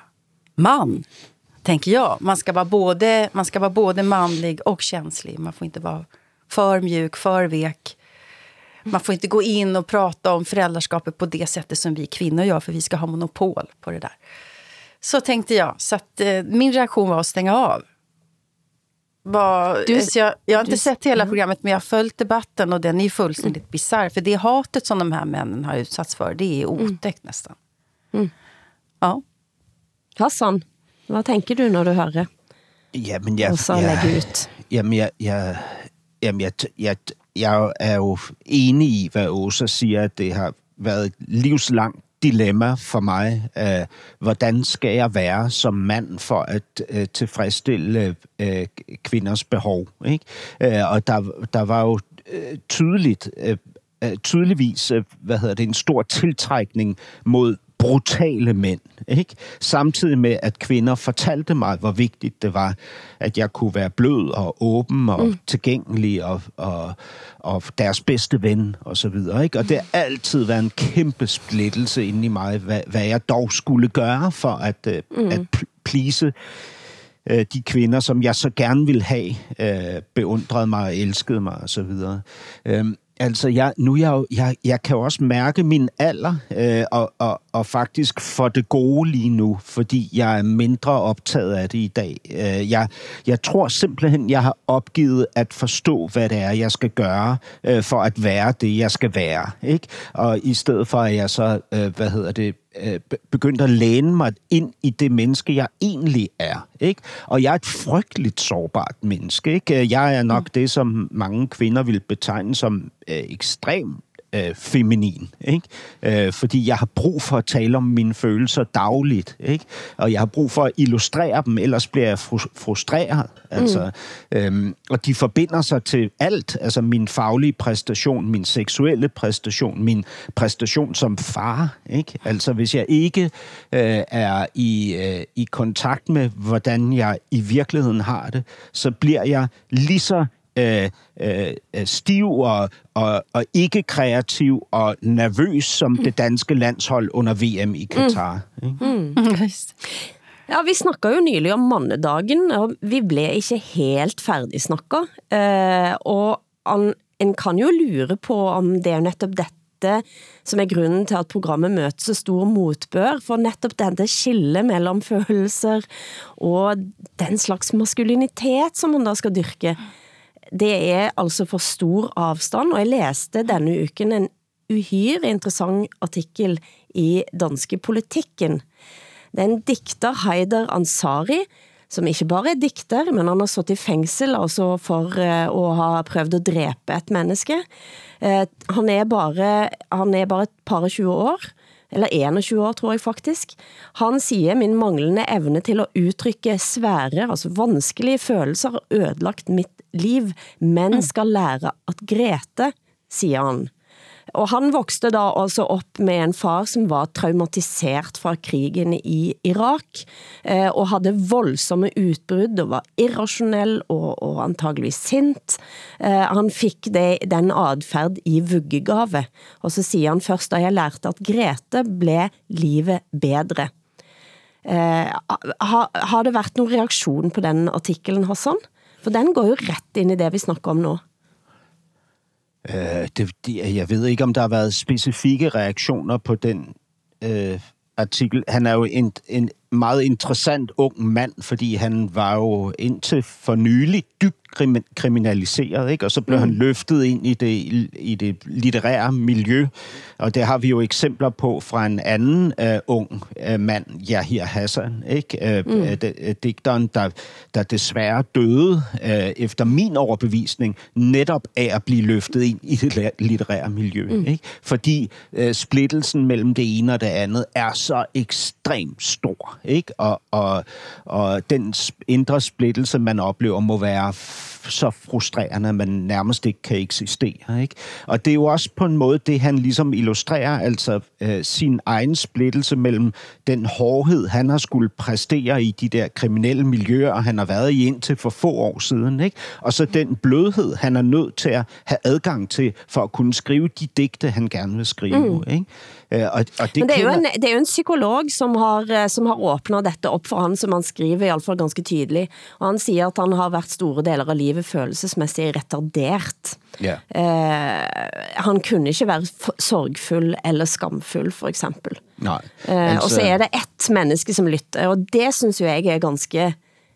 C: man, tänker jag. Man ska vara både, man ska vara både manlig och känslig. Man får inte vara för mjuk, för vek. Man får inte gå in och prata om föräldraskapet på det sättet som vi kvinnor gör, för vi ska ha monopol på det där. Så tänkte jag. Så att, eh, min reaktion var att stänga av. Var,
F: Du-
C: så jag, jag har inte
F: du-
C: sett hela programmet, men jag har följt debatten och den är ju fullständigt bisarr. För det hatet som de här männen har utsatts för, det är otäckt nästan. Ja.
F: Hassan, hvad tænker du, når du hører
D: Jamen, jeg,
F: Åsa
D: jeg,
F: lægge ut?
D: Jamen, jeg, jeg, jamen jeg, jeg, jeg er jo enig i, hvad Åsa siger, at det har været et livslangt dilemma for mig. Øh, hvordan skal jeg være som mand for at øh, tilfredsstille øh, kvinders behov? Ikke? Øh, og der, der var jo øh, tydeligt, øh, øh tydeligvis, øh, hvad hedder det, en stor tiltrækning mod brutale mænd. Ikke? Samtidig med, at kvinder fortalte mig, hvor vigtigt det var, at jeg kunne være blød og åben og mm. tilgængelig og, og, og deres bedste ven og så videre. Ikke? Og det har altid været en kæmpe splittelse inde i mig, hvad, hvad jeg dog skulle gøre for at, øh, mm. at pl- please øh, de kvinder, som jeg så gerne ville have, øh, beundrede mig og elskede mig og så videre. Øhm, altså, jeg, nu jeg, jeg, jeg kan jo også mærke min alder, øh, og, og, og faktisk for det gode lige nu, fordi jeg er mindre optaget af det i dag. Øh, jeg, jeg tror simpelthen, jeg har opgivet at forstå, hvad det er, jeg skal gøre, øh, for at være det, jeg skal være. Ikke? Og i stedet for, at jeg så, øh, hvad hedder det, be- begyndt at læne mig ind i det menneske, jeg egentlig er. Ikke? Og jeg er et frygteligt sårbart menneske. Ikke? Jeg er nok det, som mange kvinder vil betegne som øh, ekstrem øh, feminin, ikke? Øh, fordi jeg har brug for at tale om mine følelser dagligt, ikke? Og jeg har brug for at illustrere dem, ellers bliver jeg fru- frustreret. Altså, øhm, og de forbinder sig til alt, altså min faglige præstation, min seksuelle præstation, min præstation som far, ikke? Altså, hvis jeg ikke øh, er i, øh, i kontakt med, hvordan jeg i virkeligheden har det, så bliver jeg lige så øh, øh, øh, stiv og, og, og ikke kreativ og nervøs som det danske landshold under VM i Katar. Mm.
F: Ja, vi snakket jo nylig om mannedagen, og vi blev ikke helt færdigsnakket. Eh, og an, en kan jo lure på om det er netop dette, som er grunden til at programmet møter så stor motbør, for netop dette skille mellem følelser og den slags maskulinitet, som man da skal dyrke, det er altså for stor afstand, og jeg læste denne uken en uhyre interessant artikel i danske politikken. Det er en dikter, Haider Ansari, som ikke bare er dikter, men han har stået i fængsel altså for eh, å ha prøvet at dræbe et menneske. Øh, han, er bare, han er bare et par 20 år, eller 21 år tror jeg faktisk. Han siger, min manglende evne til at udtrykke svære, altså vanskelige følelser har ødelagt mit liv, men skal lære at græte, siger han. Og han voksede da altså op med en far, som var traumatiseret fra krigen i Irak, eh, og havde voldsomme utbrud, og var irrationell og, og antageligvis sint. Eh, han fik det, den adfærd i vuggegave, og så siger han først, da jeg lærte at Grete, blev livet bedre. Eh, har, har det været nogen reaktion på den artiklen, Hassan? For den går jo ret ind i det, vi snakker om nu.
D: Øh, det, det, jeg ved ikke, om der har været specifikke reaktioner på den øh, artikel. Han er jo en, en meget interessant ung mand, fordi han var jo indtil for nylig dybt krimi- kriminaliseret, ikke? og så blev mm. han løftet ind i det, i det litterære miljø, og det har vi jo eksempler på fra en anden øh, ung øh, mand, Yahya Hassan, ikke? Øh,
L: Mm.
D: øh, de- øh, digteren, der, der desværre døde øh, efter min overbevisning, netop af at blive løftet ind i det litterære miljø.
L: Mm.
D: Ikke? Fordi øh, splittelsen mellem det ene og det andet er så ekstremt ekstremt stor. ikke? Og, og, og den indre splittelse, man oplever, må være så frustrerende, at man nærmest ikke kan eksistere. Ikke? Og det er jo også på en måde det, han ligesom illustrerer, altså øh, sin egen splittelse mellem den hårdhed, han har skulle præstere i de der kriminelle miljøer, han har været i indtil for få år siden, ikke? og så den blødhed, han er nødt til at have adgang til, for at kunne skrive de digte, han gerne vil skrive.
F: Mm.
D: Ikke? Øh, og, og det,
F: Men det er, jo en, det er jo en psykolog, som har, eh, som har åbnet dette op for han, som han skriver i hvert fall ganske tydelig. Og han siger, at han har været store deler av livet følelsesmæssigt retardert.
D: Ja.
F: Eh, han kunne ikke være sorgfull eller skamfull, for eksempel.
D: Nej.
F: Eh, og så er det ett menneske som lytter, og det synes jo jeg er ganske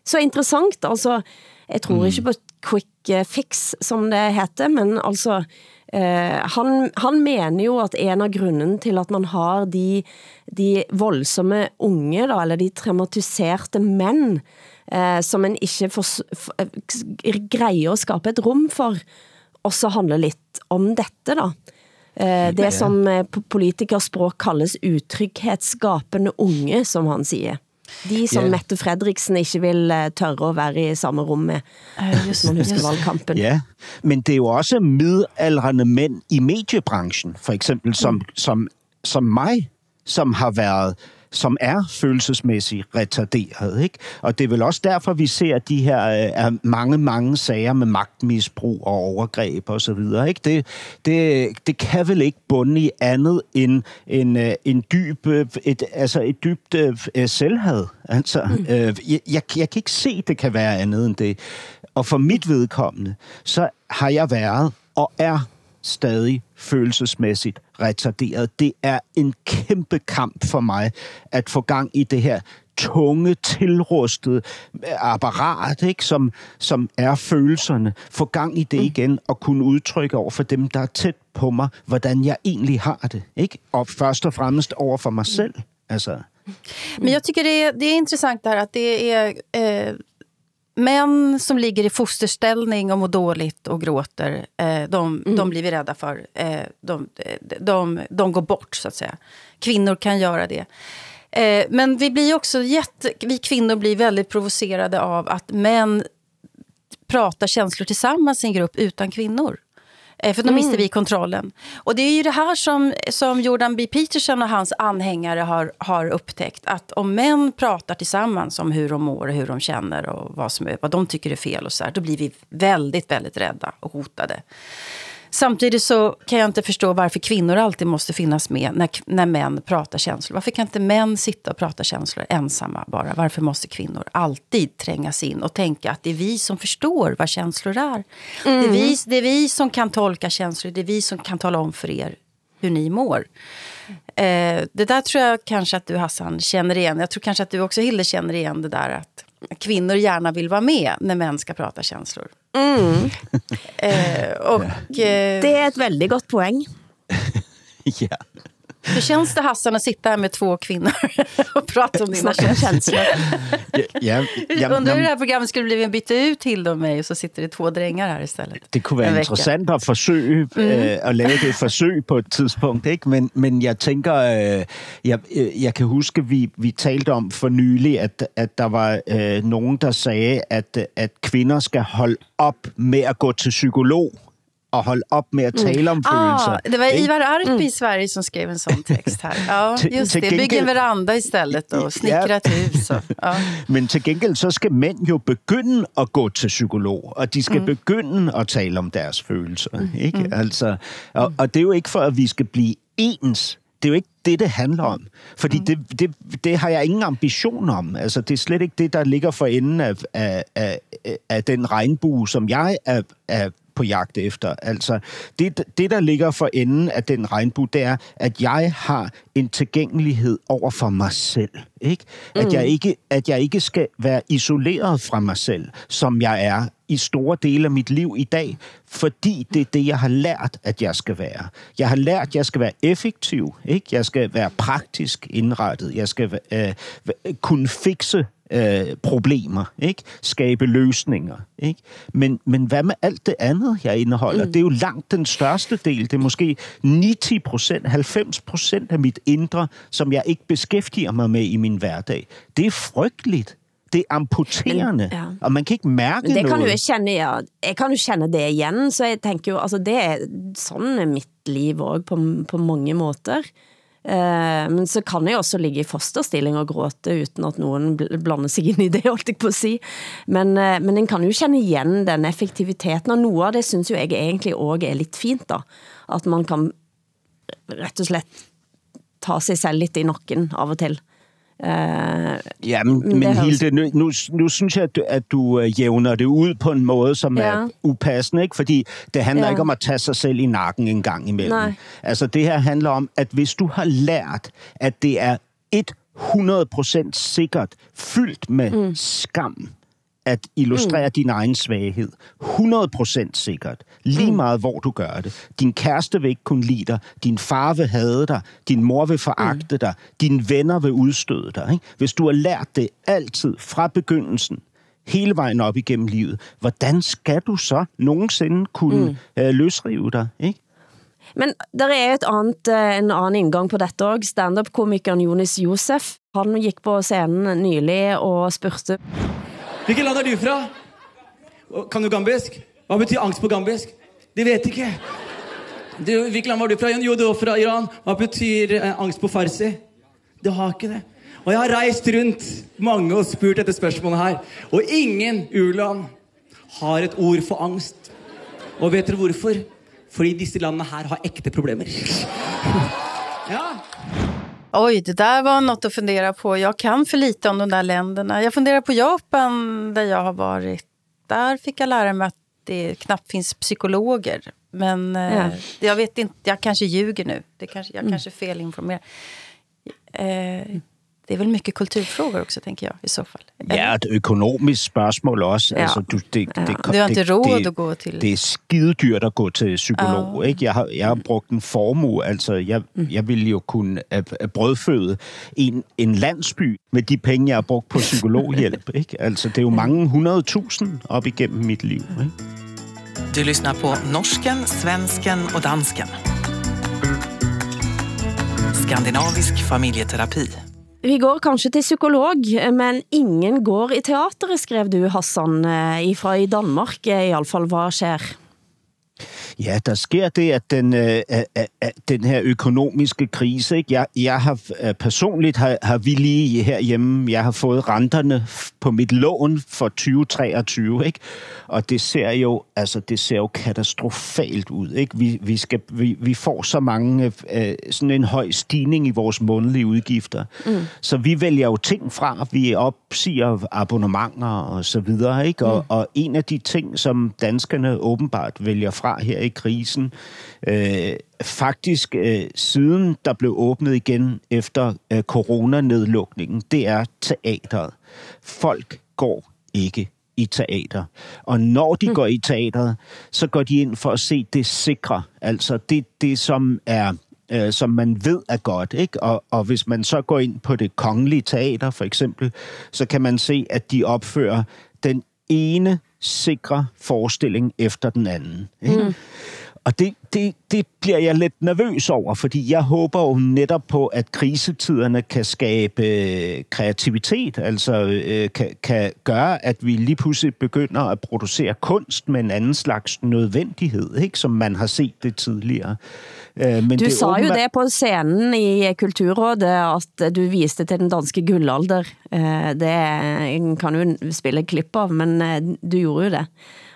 F: så interessant. Altså, jeg tror ikke på quick eh, fix, som det heter, men altså, eh, han, han mener jo at en av grunden til at man har de, de voldsomme unge, da, eller de traumatiserede mænd, eh, som man ikke får, s- f- eh, greier at skabe et rum for, også handler lidt om dette da. Eh, det som eh, på politikerspråk kaldes utryghedsskapende unge, som han siger. De som
D: Ja.
F: Mette Fredriksen ikke vil eh, tørre at være i samme rum med, hvis man husker valgkampen.
D: Ja, men det er jo også midaldrende mænd i mediebranchen, for eksempel som, som, som mig, som har været som er følelsesmæssigt retarderet. Ikke? Og det er vel også derfor, vi ser de her øh, er mange, mange sager med magtmisbrug og overgreb og så videre. Ikke? Det, det, det kan vel ikke bunde i andet end en, øh, en dyb, øh, et, altså et dybt øh, selvhad. Altså, mm. øh, jeg, jeg, jeg kan ikke se, det kan være andet end det. Og for mit vedkommende, så har jeg været og er stadig følelsesmæssigt retarderet. Det er en kæmpe kamp for mig at få gang i det her tunge, tilrustede apparat, ikke? Som, som er følelserne. Få gang i det igen og kunne udtrykke over for dem, der er tæt på mig, hvordan jeg egentlig har det. Ikke? Og først og fremmest over for mig selv. Altså,
C: Men jag tycker det är, det är intressant det här att det är eh, män som ligger i fosterställning och mår dåligt och gråter. Eh, de, de blir vi rädda för. Eh, de, de, de, de går bort, så att säga. Kvinnor kan göra det. Eh, men vi, blir också jätte, vi kvinnor blir väldigt provocerade av att män pratar känslor tillsammans i en grupp utan kvinnor. Eh, För då mister vi kontrollen. Och det är ju det här som, som Jordan B. Peterson och hans anhängare har, har upptäckt. Att om män pratar tillsammans om hur de mår och hur de känner och vad, som är, vad de tycker är fel och så här, då blir vi väldigt, väldigt rädda och hotade. Samtidigt så kan jag inte förstå varför kvinnor alltid måste finnas med när, när män pratar känslor. Varför kan inte män sitta och prata känslor ensamma bara? Varför måste kvinnor alltid trängas in och tänka att det är vi som förstår vad känslor är? Det, är vi, det är vi som kan tolka känslor, det är vi som kan tala om för er hur ni mår. Eh, det där tror jag kanske att du Hassan känner igen. Jag tror kanske att du också Hilde känner igen det där att kvinnor gärna vill vara med när män ska prata känslor.
F: Mm.
C: Eh, och, ja.
F: Det er et veldig godt poeng.
D: ja
C: hur känns det Hassan att sitta här med två kvinnor och prata om dina känslor?
D: Ja, ja,
C: Undrar hur det här programmet skulle bli om bytte ut Hilde och mig och så sitter det två drängar här istället.
D: det kunne være interessant at forsøge mm. øh, at lave det forsøg på et tidspunkt, ikke? Men, men jeg tænker, øh, jeg, øh, jeg kan huske, vi, vi talte om for nylig, at, at der var øh, nogen, der sagde, at, at kvinder skal holde op med at gå til psykolog og holde op med at tale om følelser.
C: Ah, det var? Ivar Arpi i Sverige som skrev en sån text här. Ja,
D: Till-
C: just
D: till
C: det. Bygg en veranda istället och snickra ett hus. Och, ja.
D: Men til gengæld, så skal mænd jo begynde at gå til psykolog, og de skal mm. begynde at tale om deres følelser. Mm. Ikke?
C: Mm.
D: Altså, og, og det er jo ikke for, at vi skal blive ens. Det er jo ikke det, det handler om. Fordi mm. det, det, det har jeg ingen ambition om. Altså, det er slet ikke det, der ligger for enden af, af, af, af den regnbue, som jeg er, er på jagt efter. Altså, det, det, der ligger for enden af den regnbue, det er, at jeg har en tilgængelighed over for mig selv. Ikke? At,
F: Mm.
D: jeg ikke, at jeg ikke skal være isoleret fra mig selv, som jeg er i store dele af mit liv i dag, fordi det er det, jeg har lært, at jeg skal være. Jeg har lært, at jeg skal være effektiv, ikke? Jeg skal være praktisk indrettet. Jeg skal øh, kunne fikse øh, problemer, ikke? Skabe løsninger, ikke? Men, men hvad med alt det andet, jeg indeholder? Mm. Det er jo langt den største del. Det er måske 90 procent, 90 procent af mit indre, som jeg ikke beskæftiger mig med i min hverdag. Det er frygteligt. Det er amputerende,
F: Men, ja.
D: og man kan ikke mærke
F: Men det kan
D: noget.
F: jo jeg kjenne, ja. Jeg kan jo kjenne det igen, så jeg tænker jo, altså det er, sådan er mit liv også på, på mange måter. Eh, men så kan jeg også ligge i fosterstilling og gråte uden at nogen blander sig ind i det, holdt jeg på at sige. Men, eh, men en kan jo kende igen den effektiviteten, og noget af det synes jo jeg egentlig også er lidt fint da. At man kan rett og slett ta sig selv lidt i nakken av og til. Eh,
D: Ja, men,
F: Men
D: Hilde, nu, nu, nu synes jeg, at du, at du øh, jævner det ud på en måde, som ja. Er upassende, ikke? Fordi det handler. Ja. ikke om at tage sig selv i nakken en gang imellem.
F: Nej.
D: Altså, det her handler om, at hvis du har lært, at det er 100% sikkert fyldt med mm. skam, at illustrere mm. din egen svaghed. 100% sikkert. Lige meget, hvor du gør det. Din kæreste vil ikke kunne lide dig. Din far vil hade dig. Din mor vil foragte mm. dig. Dine venner vil udstøde dig. Ikke? Hvis du har lært det altid fra begyndelsen, hele vejen op igennem livet, hvordan skal du så nogensinde kunne mm. øh, løsrive dig? Ikke?
F: Men der er et andet, eh, en anden indgang på dette også. Stand-up-komikeren Jonas Josef, han gik på scenen nylig og spurgte,
L: Hvilket land er du fra? Kan du gambisk? Hva betyder angst på gambisk? Det vet ikke. Du, hvilket land var du fra? Jo, du var fra Iran. Hva betyder eh, angst på farsi? Det har ikke det. Og jeg har reist rundt mange og spurt dette spørgsmålet her. Og ingen uland har et ord for angst. Og vet dere hvorfor? Fordi disse landene her har ægte problemer. ja.
C: Oj, det där var något att fundera på. Jag kan för lite om de där länderna. Jag funderar på Japan, där jag har varit. Där fick jag lära mig att det knappt finns psykologer. Men eh,
F: Ja.
C: jag vet inte, jag kanske ljuger nu. Det kanske, jag
F: Mm.
C: kanske är felinformerad. Eh, det är väl mycket kulturfrågor också, tänker jag, i så fall.
D: Ja, et økonomisk spørgsmål også.
C: Ja.
D: Altså, du, det,
C: Ja.
D: det,
C: Du har ikke
D: det,
C: råd
D: det,
C: at gå til-
D: Det er skidedyrt at gå til psykolog.
C: Ja.
D: Ikke? Jeg, har, jeg har brugt en formue. Altså, jeg, jeg ville jo kunne øh, øh, brødføde en, en landsby med de penge, jeg har brugt på psykologhjælp. Ikke? Altså, det er jo mange hundredtusind op igennem mit liv. Ikke?
H: Du lyssnar på norsken, svensken och dansken. Skandinavisk familjeterapi
F: vi går kanskje til psykolog, men ingen går i teateret, skrev du, Hassan, eh, fra i Danmark. Eh, I alle fall, hvad sker?
D: Ja, der sker det, at den, øh, at den her økonomiske krise, ikke? Jeg, jeg har øh, personligt har, har vi lige herhjemme, jeg har fået renterne på mit lån for 2023, ikke? Og det ser jo, altså det ser jo katastrofalt ud, ikke? Vi, vi, skal, vi, vi får så mange, øh, sådan en høj stigning i vores månedlige udgifter. Mm. Så vi vælger jo ting fra, vi opsiger abonnementer og så videre, ikke? Og, mm. og en af de ting, som danskerne åbenbart vælger fra her i krisen, øh, faktisk øh, siden der blev åbnet igen efter øh, coronanedlukningen, det er teateret. Folk går ikke i teater. Og når de mm. går i teateret, så går de ind for at se det sikre. Altså det, det som er øh, som man ved er godt. Ikke? Og, og hvis man så går ind på det kongelige teater for eksempel, så kan man se, at de opfører den ene sikre forestilling efter den anden. Ikke? Mm. Og det, det, det bliver jeg lidt nervøs over, fordi jeg håber jo netop på, at krisetiderne kan skabe øh, kreativitet, altså øh, kan, kan gøre, at vi lige pludselig begynder at producere kunst med en anden slags nødvendighed, ikke? som man har set det tidligere. Øh, men
F: Du
D: det er
F: sa jo
D: åbenbart-
F: det på scenen i Kulturrådet, at du viste til den danske gullalder. Eh, Det kan jo spille et klipp av, men du gjorde jo det.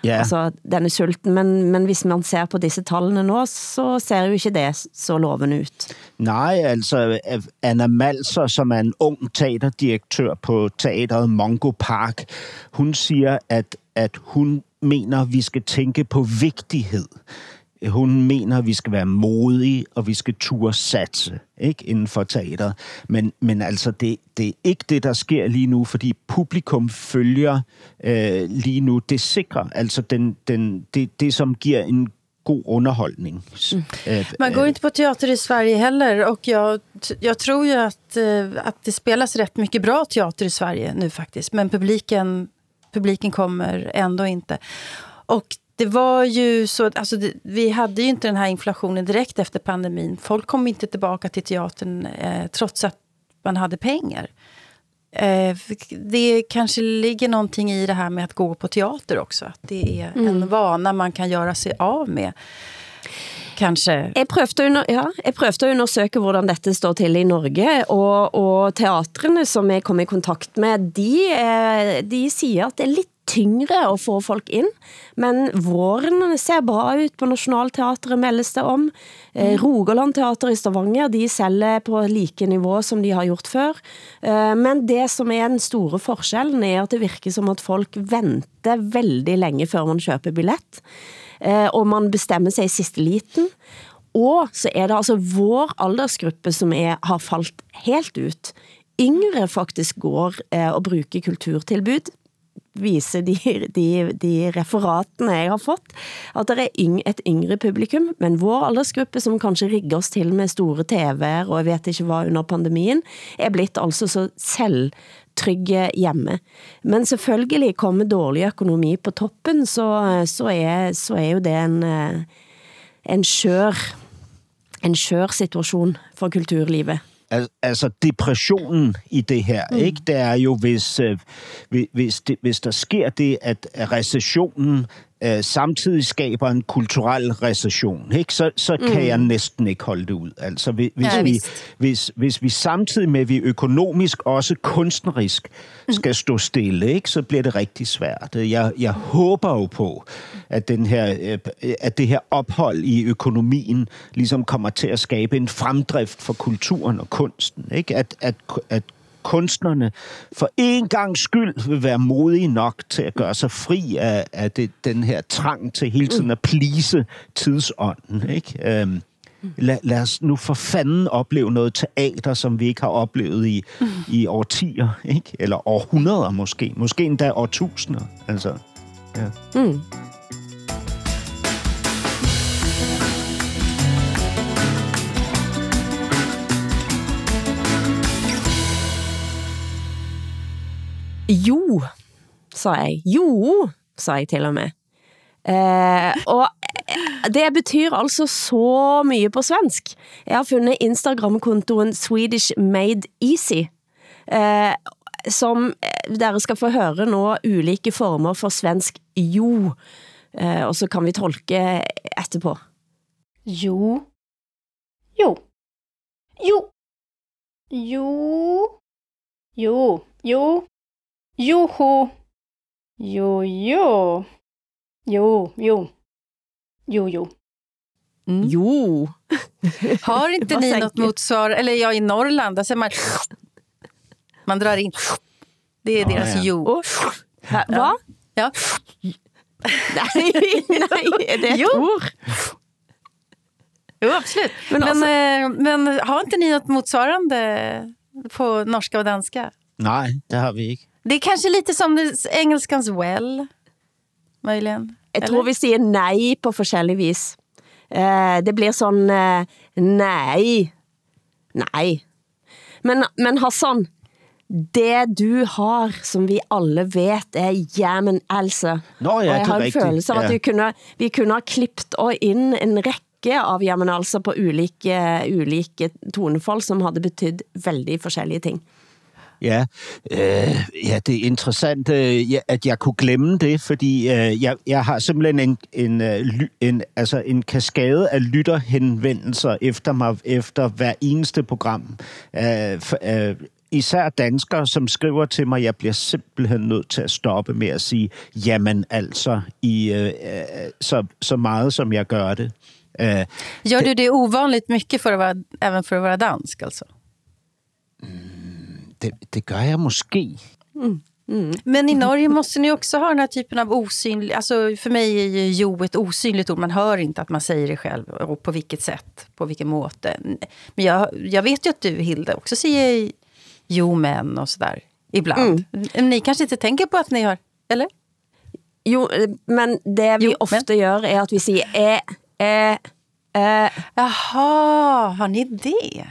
D: Ja.
F: Altså, denne sulten, men, men hvis man ser på disse tallene nå, så ser jo ikke det så lovende ut.
D: Nej, altså øh, Anna Malser, som er en ung teaterdirektør på teateret Mongo Park, hun siger, at, at hun mener, vi skal tænke på vigtighed. Hun mener, at vi skal være modige, og vi skal turde satse ikke, inden for teateret. Men, men altså, det, det er ikke det, der sker lige nu, fordi publikum følger øh, lige nu det sikre. Altså den, den, det, det, som giver en god underholdning. Øh,
C: Man går inte på teater i Sverige heller och jag, jag tror ju att, eh, att det spelas rätt mycket bra teater i Sverige nu faktiskt. Men publiken, publiken kommer ändå inte. Och det var ju så, alltså det, vi hade ju inte den här inflationen direkt efter pandemin. Folk kom inte tillbaka till teatern eh, trots att man hade pengar. Eh, det kanske ligger någonting i det här med att gå på teater också. Att det är
F: Mm.
C: en vana man kan göra sig av med. Kanske.
F: Jeg prøvde, under, ja, jeg prøvde at undersøge, hvordan dette står til i Norge, og, og teatrene, som jeg kom i kontakt med, de, eh, de siger, at det er lidt tyngre at få folk ind, men våren ser bra ut på Nationalteatret, meldes det om. Eh, Rogaland Teater i Stavanger, de sælger på like niveau, som de har gjort før. Eh, men det som er den store forskellen, er at det virker som at folk venter veldig længe, før man køber billet. Eh, og man bestemmer sig i sidste liten. Og så er det altså vår aldersgruppe, som er, har falt helt ut. Yngre faktisk går eh, og bruger kulturtilbud viser de, de, de referatene jeg har fått, at det er yng, et yngre publikum, men vår aldersgruppe, som kanskje rigger oss til med store TV'er, og jeg vet ikke hvad under pandemien, er blitt altså så selvtrygge hjemme. Men selvfølgelig kommer dårlig økonomi på toppen, så, så, er, så er jo det en, eh, en skør, en skør situation for kulturlivet.
D: Al- altså depressionen i det her, mm. ikke? Det er jo, hvis, øh, hvis- hvis, det, hvis der sker det, at recessionen øh, samtidig skaber en kulturel recession, ikke? så, så kan
M: Mm.
D: jeg næsten ikke holde det ud. Altså, hvis,
M: Ja,
D: vi,
M: vist.
D: hvis, hvis vi samtidig med, at vi økonomisk, også kunstnerisk, skal stå stille, ikke? så bliver det rigtig svært. Jeg, jeg håber jo på, at, den her, øh, at det her ophold i økonomien ligesom kommer til at skabe en fremdrift for kulturen og kunsten. Ikke? At, at, at kunstnerne for en gang skyld vil være modige nok til at gøre sig fri af, af det, den her trang til hele tiden at plise tidsånden. Ikke? Øhm, lad, lad os nu for fanden opleve noget teater, som vi ikke har oplevet i, i årtier, ikke? eller århundreder måske, måske endda årtusinder. Altså, ja.
F: Mm. Jo, sa jeg. Jo, sa jeg til og med. Eh, og eh, det betyr altså så mye på svensk. Jeg har fundet Instagram-kontoen Swedish Made Easy, eh, som eh, dere skal få høre nå ulike former for svensk jo, eh, og så kan vi tolke etterpå.
N: Jo. Jo. Jo. Jo. Jo. Jo. Joho. Jo, jo. Jo, jo. Jo, jo.
F: Jo.
C: Har inte ni något motsvar, eller ja, i Norrland, där säger man... Man drar in. Det är
F: Ja,
C: deras
F: ja.
C: jo.
F: Ja. Va?
C: Ja.
F: Nej, nej, är det ett
C: Jo.
F: ord?
C: Jo, absolut.
F: Men
C: Men,
F: alltså-
C: men, har inte ni något motsvarande på norska och danska?
D: Nej, det har vi ikke.
C: Det är kanske lite som det, engelskans well, möjligen.
F: Jeg tror vi siger nej på forskellig vis. Eh, det blir sådan, eh, nej, nej. Men, men Hassan, det du har, som vi alle vet, er jamen altså.
D: Nå ja,
F: og jeg
D: det
F: har en
D: rigtigt,
F: følelse av at vi kunne, vi kunne ha klippet og ind en række av jamen altså på ulike, ulike tonefall, som havde betydet veldig forskellige ting.
D: Ja, øh, ja, det er interessant, øh, at jeg kunne glemme det, fordi øh, jeg, jeg har simpelthen en, en, øh, en, altså en kaskade af lytterhenvendelser efter mig efter hver eneste program. Øh, for, øh, især danskere, som skriver til mig, jeg bliver simpelthen nødt til at stoppe med at sige, jamen altså, i, øh, øh, så, så meget som jeg gør det. Øh,
C: Gör du det ovanligt mycket för att vara, även för att vara dansk alltså?
D: Det, det gør jeg måske.
C: Mm. Men i Norge måste ni också ha den här typen av osynlig... Alltså för mig är ju jo ett osynligt ord. Man hör inte att man säger det själv. Och på vilket sätt, på vilken måte. Men jag, jag vet ju att du, Hilde, också säger jo men och sådär. Ibland. Ni kanske inte tänker på att ni har... Eller?
F: Jo, eh, men det vi
C: Jo,
F: ofte gør, er at vi siger, jeg, Eh, eh,
C: Jaha, har ni det?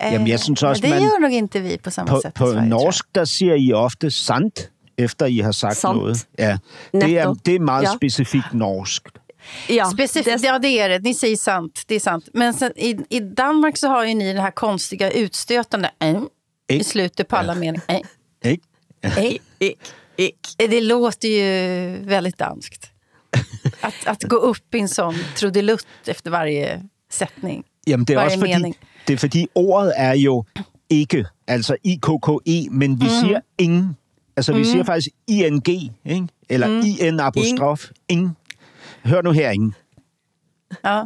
D: Jamen, jeg synes også,
C: men det
D: man-
C: gör nog inte vi på samma
D: På,
C: sätt
D: på
C: Sverige,
D: norsk, der siger I ofte sant, efter I har sagt
C: Sant.
D: noget. Ja, det er, det er meget
C: Ja.
D: specifikt norsk.
F: Ja,
C: Specifikt, ja, det är det. Ni säger sant. Det är sant. Men sen, i, i Danmark så har ju ni det här konstiga utstötande äh, i slutet på alla meningar. Äh,
D: Ikke?
C: äh. Det låter ju väldigt danskt. Att, att gå upp i en sån trudelutt efter varje sättning.
D: Jamen, det er også fordi,
C: mening.
D: det er fordi ordet er jo ikke, altså I-K-K-E, men vi
C: Mhm.
D: siger ingen. Altså, vi
C: Mhm.
D: siger faktisk I-N-G, ikke? Eller
C: Mhm.
D: I-N-apostrof. Ingen. Hør nu her, ingen.
C: Ja.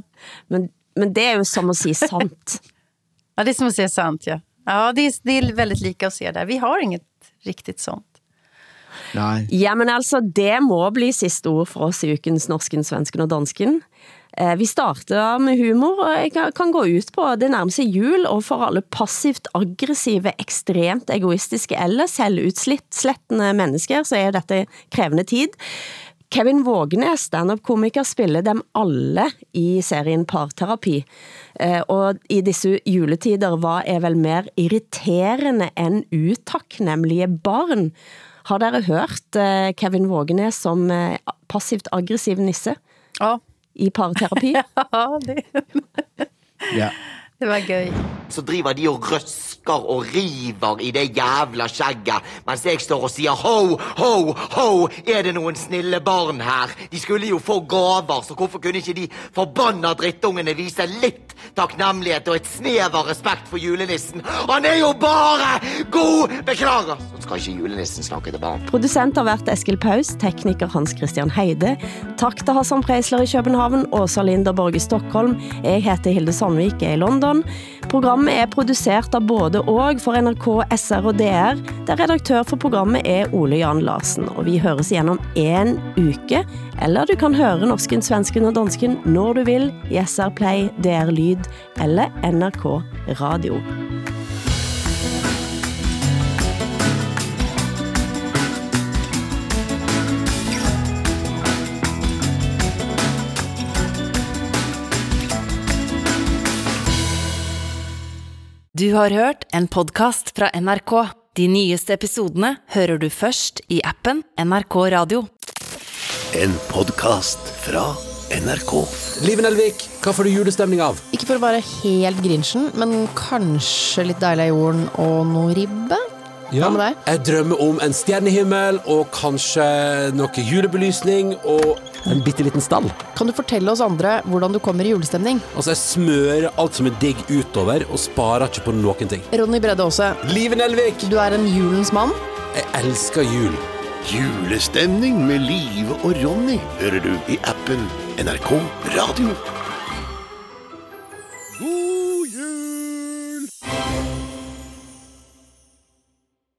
F: Men, men det er jo som at sige sant.
C: Ja, det är som att säga sant, ja. Ja, det är, det är väldigt lika att se där. Vi har inget riktigt sånt.
D: Nej.
F: Ja, men altså, det må bli sidste ord for oss i ukens Norsken, Svensken og Dansken. Eh, Vi starter med humor, og jeg kan- gå ut på det nærmer sig jul, og for alle passivt aggressive, ekstremt egoistiske eller selvutslettende mennesker, så er dette krævende tid. Kevin Vågenes, stand-up-komiker, spiller dem alle i serien Parterapi. Eh, Og i disse juletider, hvad er vel mer irriterende end utaknemmelige barn? Har dere hørt eh, Kevin Vågenes som eh, passivt aggressiv nisse?
C: Ja.
F: I parterapi?
C: ja, det,
D: Ja.
C: Det var gøy.
M: Så driver de og røsker og river i det jævla skjegget, mens jeg står og sier ho, ho, ho, er det noen snille barn her? De skulle jo få gaver, så hvorfor kunne ikke de forbanna drittungene vise litt takknemlighet og et snev av respekt for julenissen? Han er jo bare god! Beklager! Så skal ikke julenissen snakke til barn.
F: Producent har været Eskil Paus, tekniker Hans Christian Heide. Tak til Hassan Preisler i København, Åsa Linderborg i Stockholm. Jeg heter Hilde Sandvik, jeg er i London. Programmet er produceret av både og for NRK, SR og DR, der redaktør for programmet er Ole Jan Larsen. Og vi høres igenom en uke, eller du kan høre Norsken, Svensken og Dansken når du vil i SR Play, DR Lyd eller NRK Radio.
A: Du har hørt en podcast fra NRK. De nyeste episodene hører du først i appen NRK Radio.
O: En podcast fra NRK.
P: Liven Elvik, hva får du julestemning av?
Q: Ikke for å være helt grinchen, men kanskje litt deilig av jorden og noe ribbe?
P: Ja,
Q: Hva med deg?
P: jeg drømmer om en stjernehimmel og kanskje noe julebelysning og en bitte liten stall.
Q: Kan du fortelle oss andre hvordan du kommer i julestemning?
P: Altså, jeg smører alt som er digg utover, og sparer ikke på noen ting.
Q: Ronny Bredde Aase.
P: Live Nelvik!
Q: Du er en julens mann.
P: Jeg elsker jul.
O: Julestemning med Live og Ronny hører du i appen NRK Radio. God